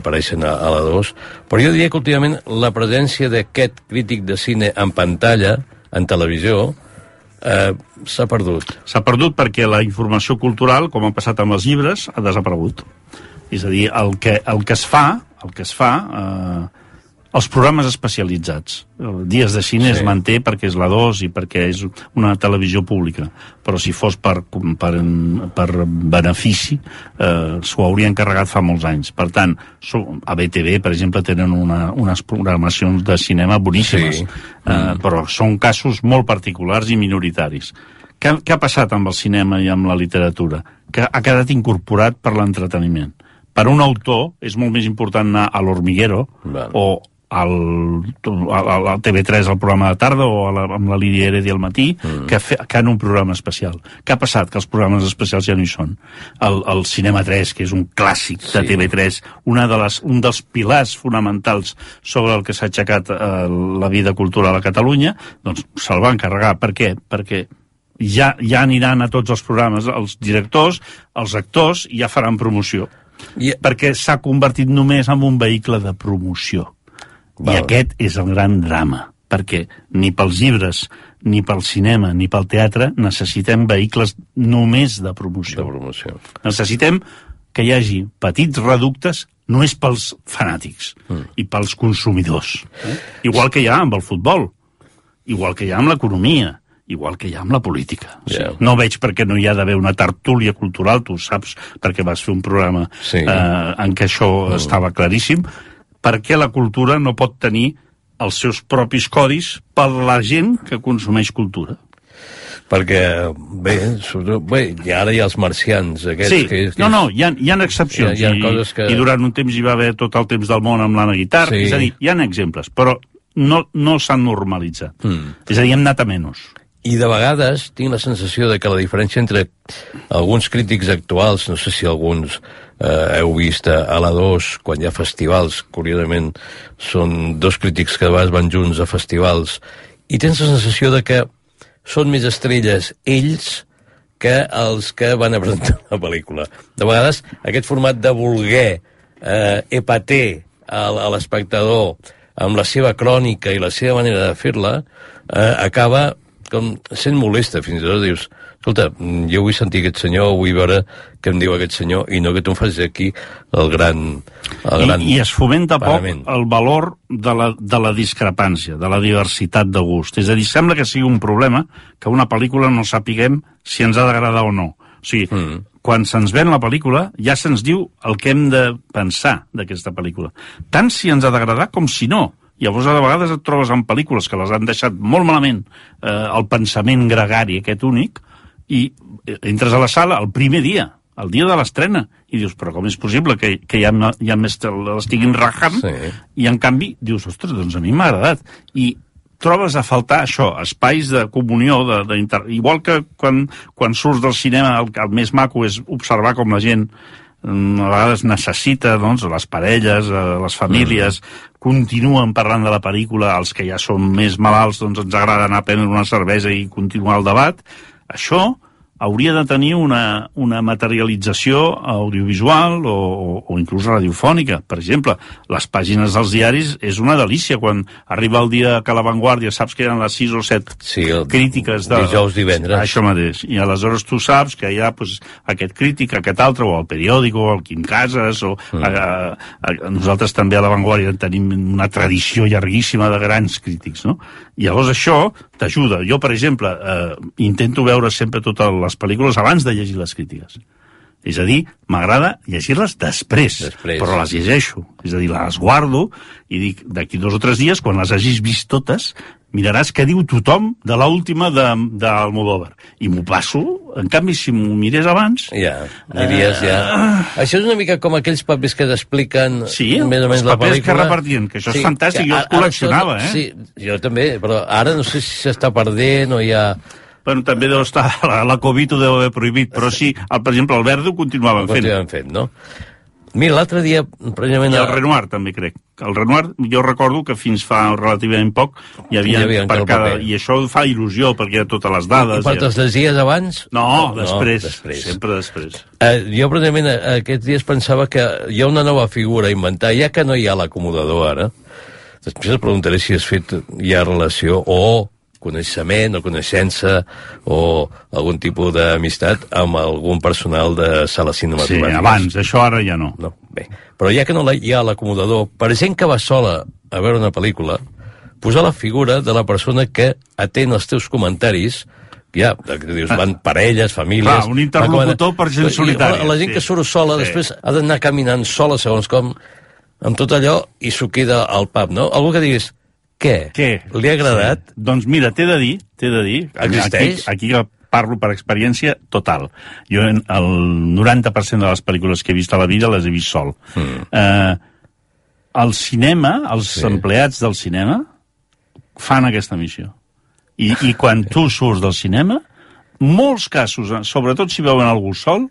apareixen a, a la 2, però jo diria que últimament la presència d'aquest crític de cine en pantalla, en televisió, eh, s'ha perdut. S'ha perdut perquè la informació cultural, com ha passat amb els llibres, ha desaparegut. És a dir, el que, el que es fa, el que es fa, eh, els programes especialitzats. Dies de cine Sí. es manté perquè és la 2 i perquè és una televisió pública. Però si fos per, per, per benefici, eh, s'ho haurien carregat fa molts anys. Per tant, a BTV, per exemple, tenen una, unes programacions de cinema boníssimes. Sí. Eh, però són casos molt particulars i minoritaris. Què, què ha passat amb el cinema i amb la literatura? Que ha quedat incorporat per l'entreteniment. Per un autor és molt més important anar a l'Hormiguero o al, al, al TV3 al programa de tarda o a la, amb la Lídia Heredi al matí mm. que, fe, que en un programa especial. Què ha passat? Que els programes especials ja no hi són. El, el Cinema 3, que és un clàssic de Sí. TV3, una de les, un dels pilars fonamentals sobre el que s'ha aixecat eh, la vida cultural a Catalunya, doncs se'l van carregar. Per què? Perquè ja, ja aniran a tots els programes els directors, els actors, i ja faran promoció. I- Perquè s'ha convertit només en un vehicle de promoció. Val. I aquest és el gran drama, perquè ni pels llibres, ni pel cinema, ni pel teatre necessitem vehicles només de promoció. De promoció. Necessitem que hi hagi petits reductes només pels fanàtics mm. i pels consumidors. Eh? Igual que hi ha amb el futbol, igual que hi ha amb l'economia, igual que hi ha amb la política. O sigui. No veig per què no hi ha d'haver una tertúlia cultural, tu saps, perquè vas fer un programa Sí. eh, en què això mm. estava claríssim, per què la cultura no pot tenir els seus propis codis per la gent que consumeix cultura? Perquè, bé, bé, i ara hi ha els marcians, aquests sí, que... que no, no, hi ha, hi ha excepcions. Hi ha- hi ha I, coses que- I durant un temps hi va haver tot el temps del món amb l'Anna Guitar. Sí. És a dir, hi ha exemples, però no, no s'han normalitzat. Mm. És a dir, hem anat a menys. I de vegades tinc la sensació de que la diferència entre alguns crítics actuals, no sé si alguns eh, heu vist a, la 2, quan hi ha festivals, curiosament, són dos crítics que de van junts a festivals, i tens la sensació de que són més estrelles ells que els que van a presentar la pel·lícula. De vegades, aquest format de voler eh, epater a l'espectador amb la seva crònica i la seva manera de fer-la, eh, acaba com sent molesta, fins i tot dius escolta, mm, jo vull sentir aquest senyor, vull veure què em diu aquest senyor, i no que tu em facis aquí el gran... El gran I, I es fomenta poc parament. el valor de la, de la discrepància, de la diversitat de gust. És a dir, sembla que sigui un problema que una pel·lícula no sapiguem si ens ha d'agradar o no. O sigui, mm. quan se'ns ven la pel·lícula ja se'ns diu el que hem de pensar d'aquesta pel·lícula. Tant si ens ha d'agradar com si no. Llavors, a vegades et trobes en pel·lícules que les han deixat molt malament eh, el pensament gregari aquest únic i eh, entres a la sala el primer dia, el dia de l'estrena, i dius, però com és possible que, que ja, ja més l'estiguin rajant? Sí. I en canvi dius, ostres, doncs a mi m'ha agradat. I trobes a faltar això, espais de comunió, de, de inter... igual que quan, quan surts del cinema el, el més maco és observar com la gent mm, a vegades necessita, doncs, les parelles, eh, les famílies, continuen parlant de la pel·lícula, els que ja són més malalts, doncs ens agrada anar a prendre una cervesa i continuar el debat. Això hauria de tenir una, una materialització audiovisual o, o, o inclús radiofònica. Per exemple, les pàgines dels diaris és una delícia quan arriba el dia que a l'avantguàrdia saps que ha les 6 o 7 sí, el crítiques de... dijous, divendres. Això mateix. I aleshores tu saps que hi ha pues, aquest crític, aquest altre, o el periòdico, o el Quim Casas, o mm. a, a, a, nosaltres també a l'avantguàrdia tenim una tradició llarguíssima de grans crítics, no? I llavors això t'ajuda. Jo, per exemple, eh, intento veure sempre totes les pel·lícules abans de llegir les crítiques. És a dir, m'agrada llegir-les després, Després. però les llegeixo. És a dir, les guardo i dic, d'aquí dos o tres dies, quan les hagis vist totes, miraràs què diu tothom de l'última d'Almodóvar. I m'ho passo, en canvi, si m'ho mirés abans... Ja, diries ja... Això és una mica com aquells papers que t'expliquen Sí, més o menys els la papers que pel·lícula. repartien, que això és fantàstic, jo els ara col·leccionava, això- eh? Sí, jo també, però ara no sé si s'està perdent o ja... Bueno, també deu estar, la, la Covid ho deu haver prohibit, però sí, el, per exemple, el Verdi ho continuaven fent. Continuaven fent, no? Mira, l'altre dia, precisament... I el Renoir també crec. El Renoir, jo recordo que fins fa relativament poc hi havia, Hi havia per cada... paper. I això fa il·lusió, perquè hi ha totes les I dades. per hi ha- te'ls llegies abans? No, després, després. sempre després. Eh, jo, precisament, aquests dies pensava que hi ha una nova figura a inventar, ja que no hi ha l'acomodador ara. Després et preguntaré si has fet ja relació o coneixement o coneixença o algun tipus d'amistat amb algun personal de sales Sí, cinematogràfiques. abans, això ara ja no. No, bé. Però ja que no la- hi ha l'acomodador, per gent que va sola a veure una pel·lícula, posar la figura de la persona que atén els teus comentaris ja, que dius, van parelles, famílies... Clar, un interlocutor per gent solitària, La, la gent sí. que surt sola, Sí. després ha d'anar caminant sola, segons com, amb tot allò, i s'ho queda al pub, no? Algú que diguis, què? Què? Li ha agradat? Sí. Doncs mira, t'he de dir, t'he de dir... Existeix? Aquí, aquí parlo per experiència total. Jo el 90% de les pel·lícules que he vist a la vida les he vist sol. Mm. Eh, el cinema, els Sí. sí. empleats del cinema, fan aquesta missió. I, I quan tu surts del cinema, molts casos, eh, sobretot si veuen algú sol,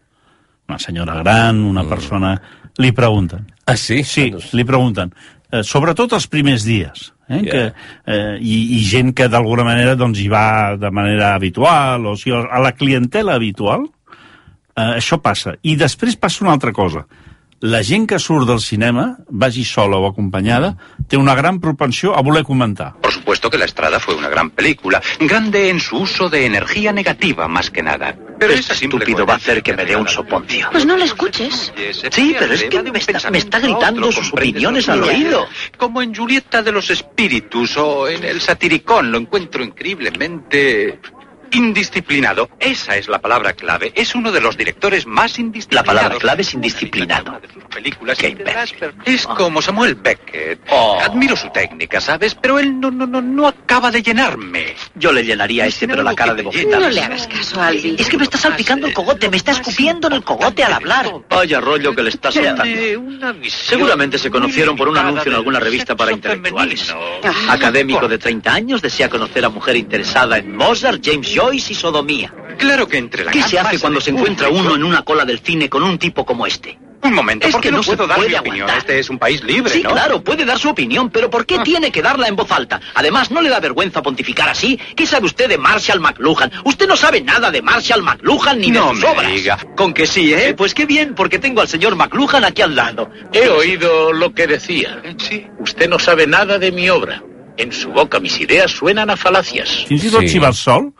una senyora gran, una Mm. persona, li pregunten. Ah, sí? Sí, li pregunten. Eh, sobretot els primers dies. Eh, Ja. que, eh, i, I gent que d'alguna manera doncs, hi va de manera habitual, o sigui, a la clientela habitual, eh, això passa. I després passa una altra cosa. La gent que surt del cinema, vagi sola o acompanyada, té una gran propensió a voler comentar. Por supuesto que La Estrada fue una gran película, grande en su uso de energía negativa más que nada. Pero Este estúpido va a hacer que me dé un soponcio. Pues no le escuches. Sí, pero es que me está, me está gritando sus opiniones al oído. Como en Julieta de los Espíritus o en El Satiricón, lo encuentro increíblemente indisciplinado. Esa es la palabra clave. Es uno de los directores más indisciplinados. La palabra clave es indisciplinado. películas es como Samuel Beckett. Oh. Admiro su técnica, ¿sabes? Pero él no, no, no, no acaba de llenarme. Yo le llenaría a este, pero la cara de bofeta. No le hagas caso, Albi. Es que me está salpicando el cogote, me está escupiendo en el cogote al hablar. Vaya rollo que le está soltando. Seguramente se conocieron por un anuncio en alguna revista para intelectuales. Académico de 30 años desea conocer a mujer interesada en Mozart, James Joyce y sodomía. Claro que entre la ¿Qué se hace cuando se encuentra uno en una cola del cine con un tipo como este? Un momento, Es porque que no, no se puedo dar puede mi opinión. aguantar. Este es un país libre, Sí, ¿no? claro, puede dar su opinión, pero ¿por qué tiene que darla en voz alta? Además, ¿no le da vergüenza pontificar así? ¿Qué sabe usted de Marshall McLuhan? Usted no sabe nada de Marshall McLuhan ni No de sus me obras. diga. Con que sí, ¿eh? Pues qué bien, porque tengo al señor McLuhan aquí al lado. He oído lo que decía. Usted no sabe nada de mi obra. En su boca mis ideas suenan a falacias. Fins i tot Sí. si vas sol,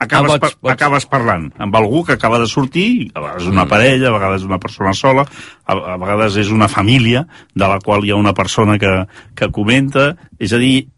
acabes, Ah, pots- par acabes parlant amb algú que acaba de sortir, a vegades una parella, a vegades una persona sola, a, a vegades és una família de la qual hi ha una persona que, que comenta, és a dir,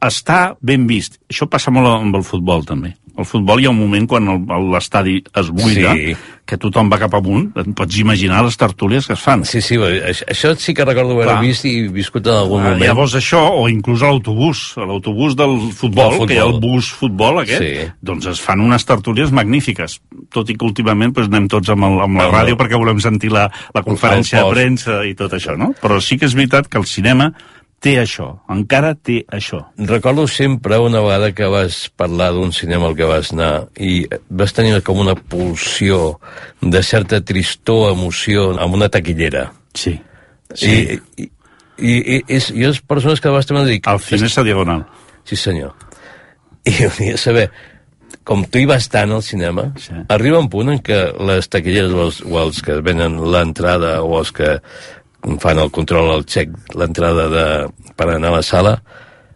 està ben vist. Això passa molt amb el futbol, també. Al futbol hi ha un moment quan l'estadi es buida, Sí. que tothom va cap amunt, et pots imaginar les tertúlies que es fan. Sí, sí, això, sí que recordo haver Clar. vist i viscut en algun Ah, moment. Llavors això, o inclús a l'autobús, a l'autobús del futbol, futbol. que hi ha el bus futbol aquest, Sí. doncs es fan unes tertúlies magnífiques, tot i que últimament doncs, anem tots amb, el, amb la Amb ràdio el- perquè volem sentir la, la conferència de premsa i tot això, no? Però sí que és veritat que el cinema té això, encara té això. Recordo sempre una vegada que vas parlar d'un cinema al que vas anar i vas tenir com una pulsió de certa tristor, emoció, amb una taquillera. Sí. Sí. I, i, i, i, és, i les persones que vas tenir. Al Cinesa Diagonal. Sí, senyor. I volia saber, com tu hi vas tant al cinema, sí. arriba un punt en què les taquilleres o els, o els que venen l'entrada o els que fan el control, el xec, l'entrada de, per anar a la sala,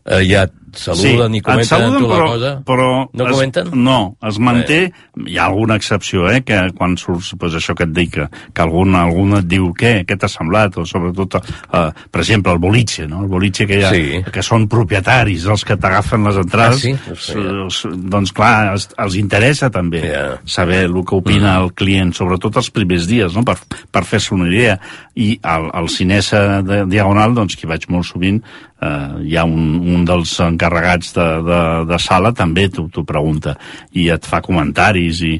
eh, ja et saluden i et comenten saluden, tu la però, cosa. Però No es, comenten? No, es manté... Hi ha alguna excepció, eh, que quan surts, pues, això que et dic, que, que algun, algun et diu què, què t'ha semblat, o sobretot, eh, per exemple, el boliche, no? El boliche que, ha, Sí. que són propietaris, els que t'agafen les entrades, Ah, sí? No sabia. s- doncs clar, els, els interessa també Ja. saber el que opina el client, sobretot els primers dies, no? per, per fer-se una idea. I al, al Cinesa de Diagonal, doncs, que hi vaig molt sovint, eh, hi ha un, un dels encarregats de, de, de sala també t'ho pregunta i et fa comentaris i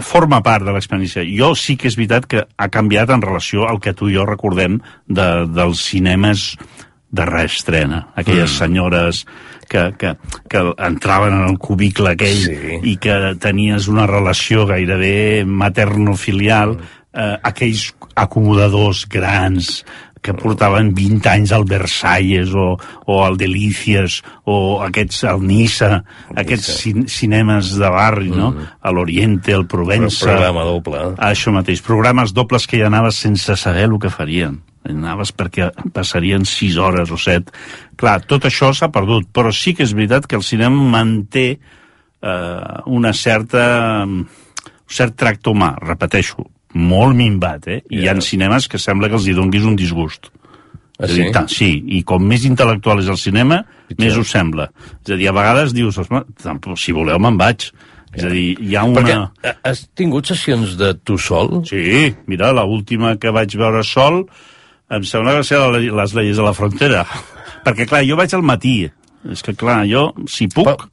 forma part de l'experiència. Jo sí que és veritat que ha canviat en relació al que tu i jo recordem de, dels cinemes de reestrena. Aquelles Mm. senyores que, que, que entraven en el cubicle aquell Sí. i que tenies una relació gairebé materno-filial, eh, aquells acomodadors grans que portaven 20 anys al Versalles o, o al Delícies o aquests al Nissa, aquests cin cinemes de barri, no? A l'Oriente, al Provença... Programa doble. eh? Això mateix, programes dobles que hi anaves sense saber el que farien. Anaves perquè passarien 6 hores o 7. Clar, tot això s'ha perdut, però sí que és veritat que el cinema manté eh, una certa, un cert tracte humà, repeteixo, molt minvat, eh? I hi ha cinemes que sembla que els hi donguis un disgust. Ah, És a dir, sí? tant, sí, i com més intel·lectual és el cinema, més us sembla. És a dir, a vegades dius, "Osma, tampoc, si voleu me'n vaig. És a dir, hi ha una... Perquè eh, has tingut sessions de tu sol? Sí, mira, la última que vaig veure sol em sembla que va ser les leyes de la frontera. Perquè, clar, jo vaig al matí. És que, clar, jo, si puc... Però,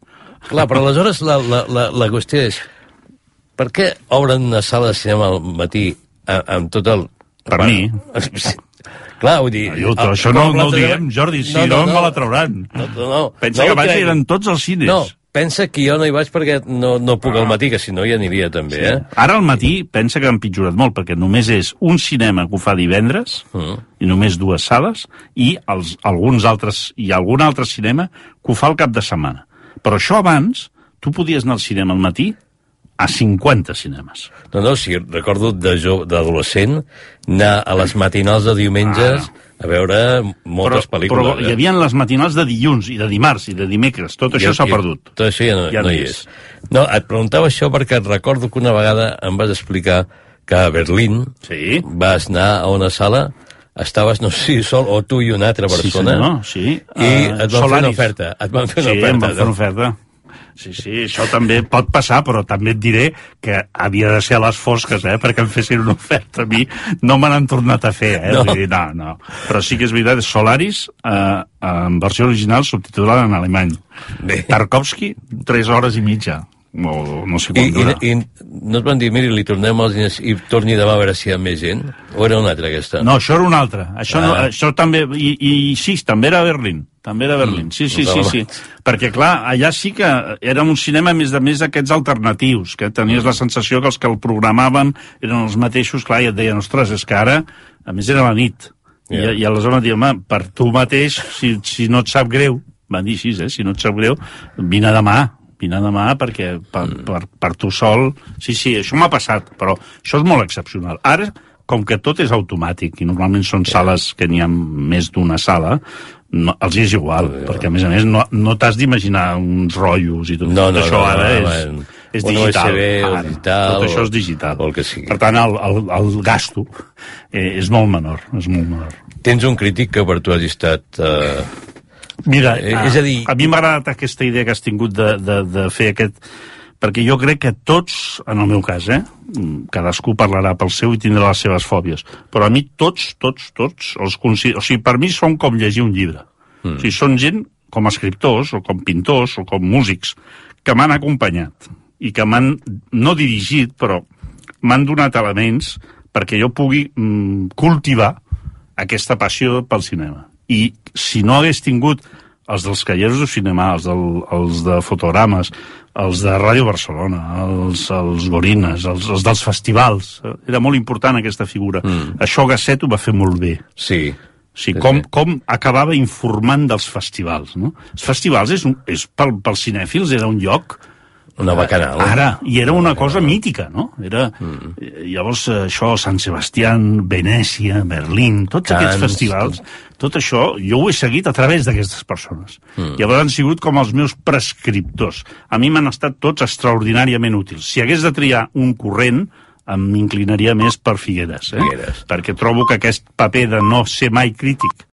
clar, però aleshores la, la, la, la qüestió és per què obren una sala de cinema al matí amb tot el... Per mi. Clar, vull dir... El- això no, no ho diem, Jordi, si no, me la trauran. No, no, no. Pensa no que abans eren tots els cines. No, pensa que jo no hi vaig perquè no, no puc al matí, que si no hi aniria també, eh? Ara al matí pensa que han pitjorat molt, perquè només és un cinema que ho fa divendres, Mm. i només dues sales, i els, alguns altres, i algun altre cinema que ho fa el cap de setmana. Però això abans, tu podies anar al cinema al matí a 50 cinemes. No, no, sí, recordo de d'adolescent anar a les matinals de diumenges a veure moltes pel·lícules. Però hi havia les matinals de dilluns, i de dimarts, i de dimecres. Tot això s'ha perdut. Tot això ja no, Ja no no hi hi és. No, et preguntava això perquè et recordo que una vegada em vas explicar que a Berlín sí. vas anar a una sala estaves, no sé si sol, o tu i una altra Sí, persona, senyor, sí. i Eh, et van fer una Solaris. oferta. Et van fer una sí, oferta. em van fer una oferta. Sí, sí, això també pot passar, però també et diré que havia de ser a les fosques, eh, perquè em fessin una oferta a mi. No me n'han tornat a fer, eh? No. Vull dir, no, no. Però sí que és veritat, Solaris, eh, en versió original, subtitulada en alemany. Bé. Tarkovsky, 3 hores i mitja. O no sé I, quant dura. i, I no et van dir, miri, li tornem els diners i torni demà a veure si hi ha més gent? O era una altra aquesta? No, això era una altra. Això, no, Ah. això també... I, I sí, també era a Berlín. També era a Berlín. Sí, sí, sí, Home. sí. Perquè, clar, allà sí que era un cinema, més de més, d'aquests alternatius, que tenies la sensació que els que el programaven eren els mateixos, clar, i et deien, ostres, és que ara, a més, era la nit. Ja. I, I aleshores em diuen, home, per tu mateix, si, si no et sap greu, van dir així, eh? si no et sap greu, vine demà, vine demà perquè per, Mm. per, per tu sol... Sí, sí, això m'ha passat, però això és molt excepcional. Ara, com que tot és automàtic i normalment són sales que n'hi ha més d'una sala, no, els és igual, perquè a més a més no, no t'has d'imaginar uns rotllos i tot, No, no, això no, ara no, és, no, és digital. USB ara. digital, tot això és digital. o el que sigui. Per tant, el, el, el gasto eh, és molt menor, és molt menor. Tens un crític que per tu hagi estat... Eh, Mira, Eh, és a dir- a mi m'ha agradat aquesta idea que has tingut de, de, de fer aquest... Perquè jo crec que tots, en el meu cas, eh, cadascú parlarà pel seu i tindrà les seves fòbies, però a mi tots, tots, tots, els considero... O sigui, per mi són com llegir un llibre. Mm. O sigui, són gent com a escriptors, o com pintors, o com músics, que m'han acompanyat i que m'han, no dirigit, però m'han donat elements perquè jo pugui mm, cultivar aquesta passió pel cinema. I si no hagués tingut els dels Calleros de Cinema, els, del, els de Fotogrames, els de Ràdio Barcelona, els, els Gorines, els, els dels festivals. Era molt important aquesta figura. Mm. Això Gasset ho va fer molt bé. Sí. Sí, com, com acabava informant dels festivals, no? Els festivals és, un, és pel, pels cinèfils era un lloc una bacanal. Ara, i era una cosa mítica, no? Era, mm. Llavors, eh, això, Sant Sebastián, Venècia, Berlín, tots Cans, aquests festivals, tot això, jo ho he seguit a través d'aquestes persones. Mm. Llavors han sigut com els meus prescriptors. A mi m'han estat tots extraordinàriament útils. Si hagués de triar un corrent, m'inclinaria més per Figueres, eh? Figueres. perquè trobo que aquest paper de no ser mai crític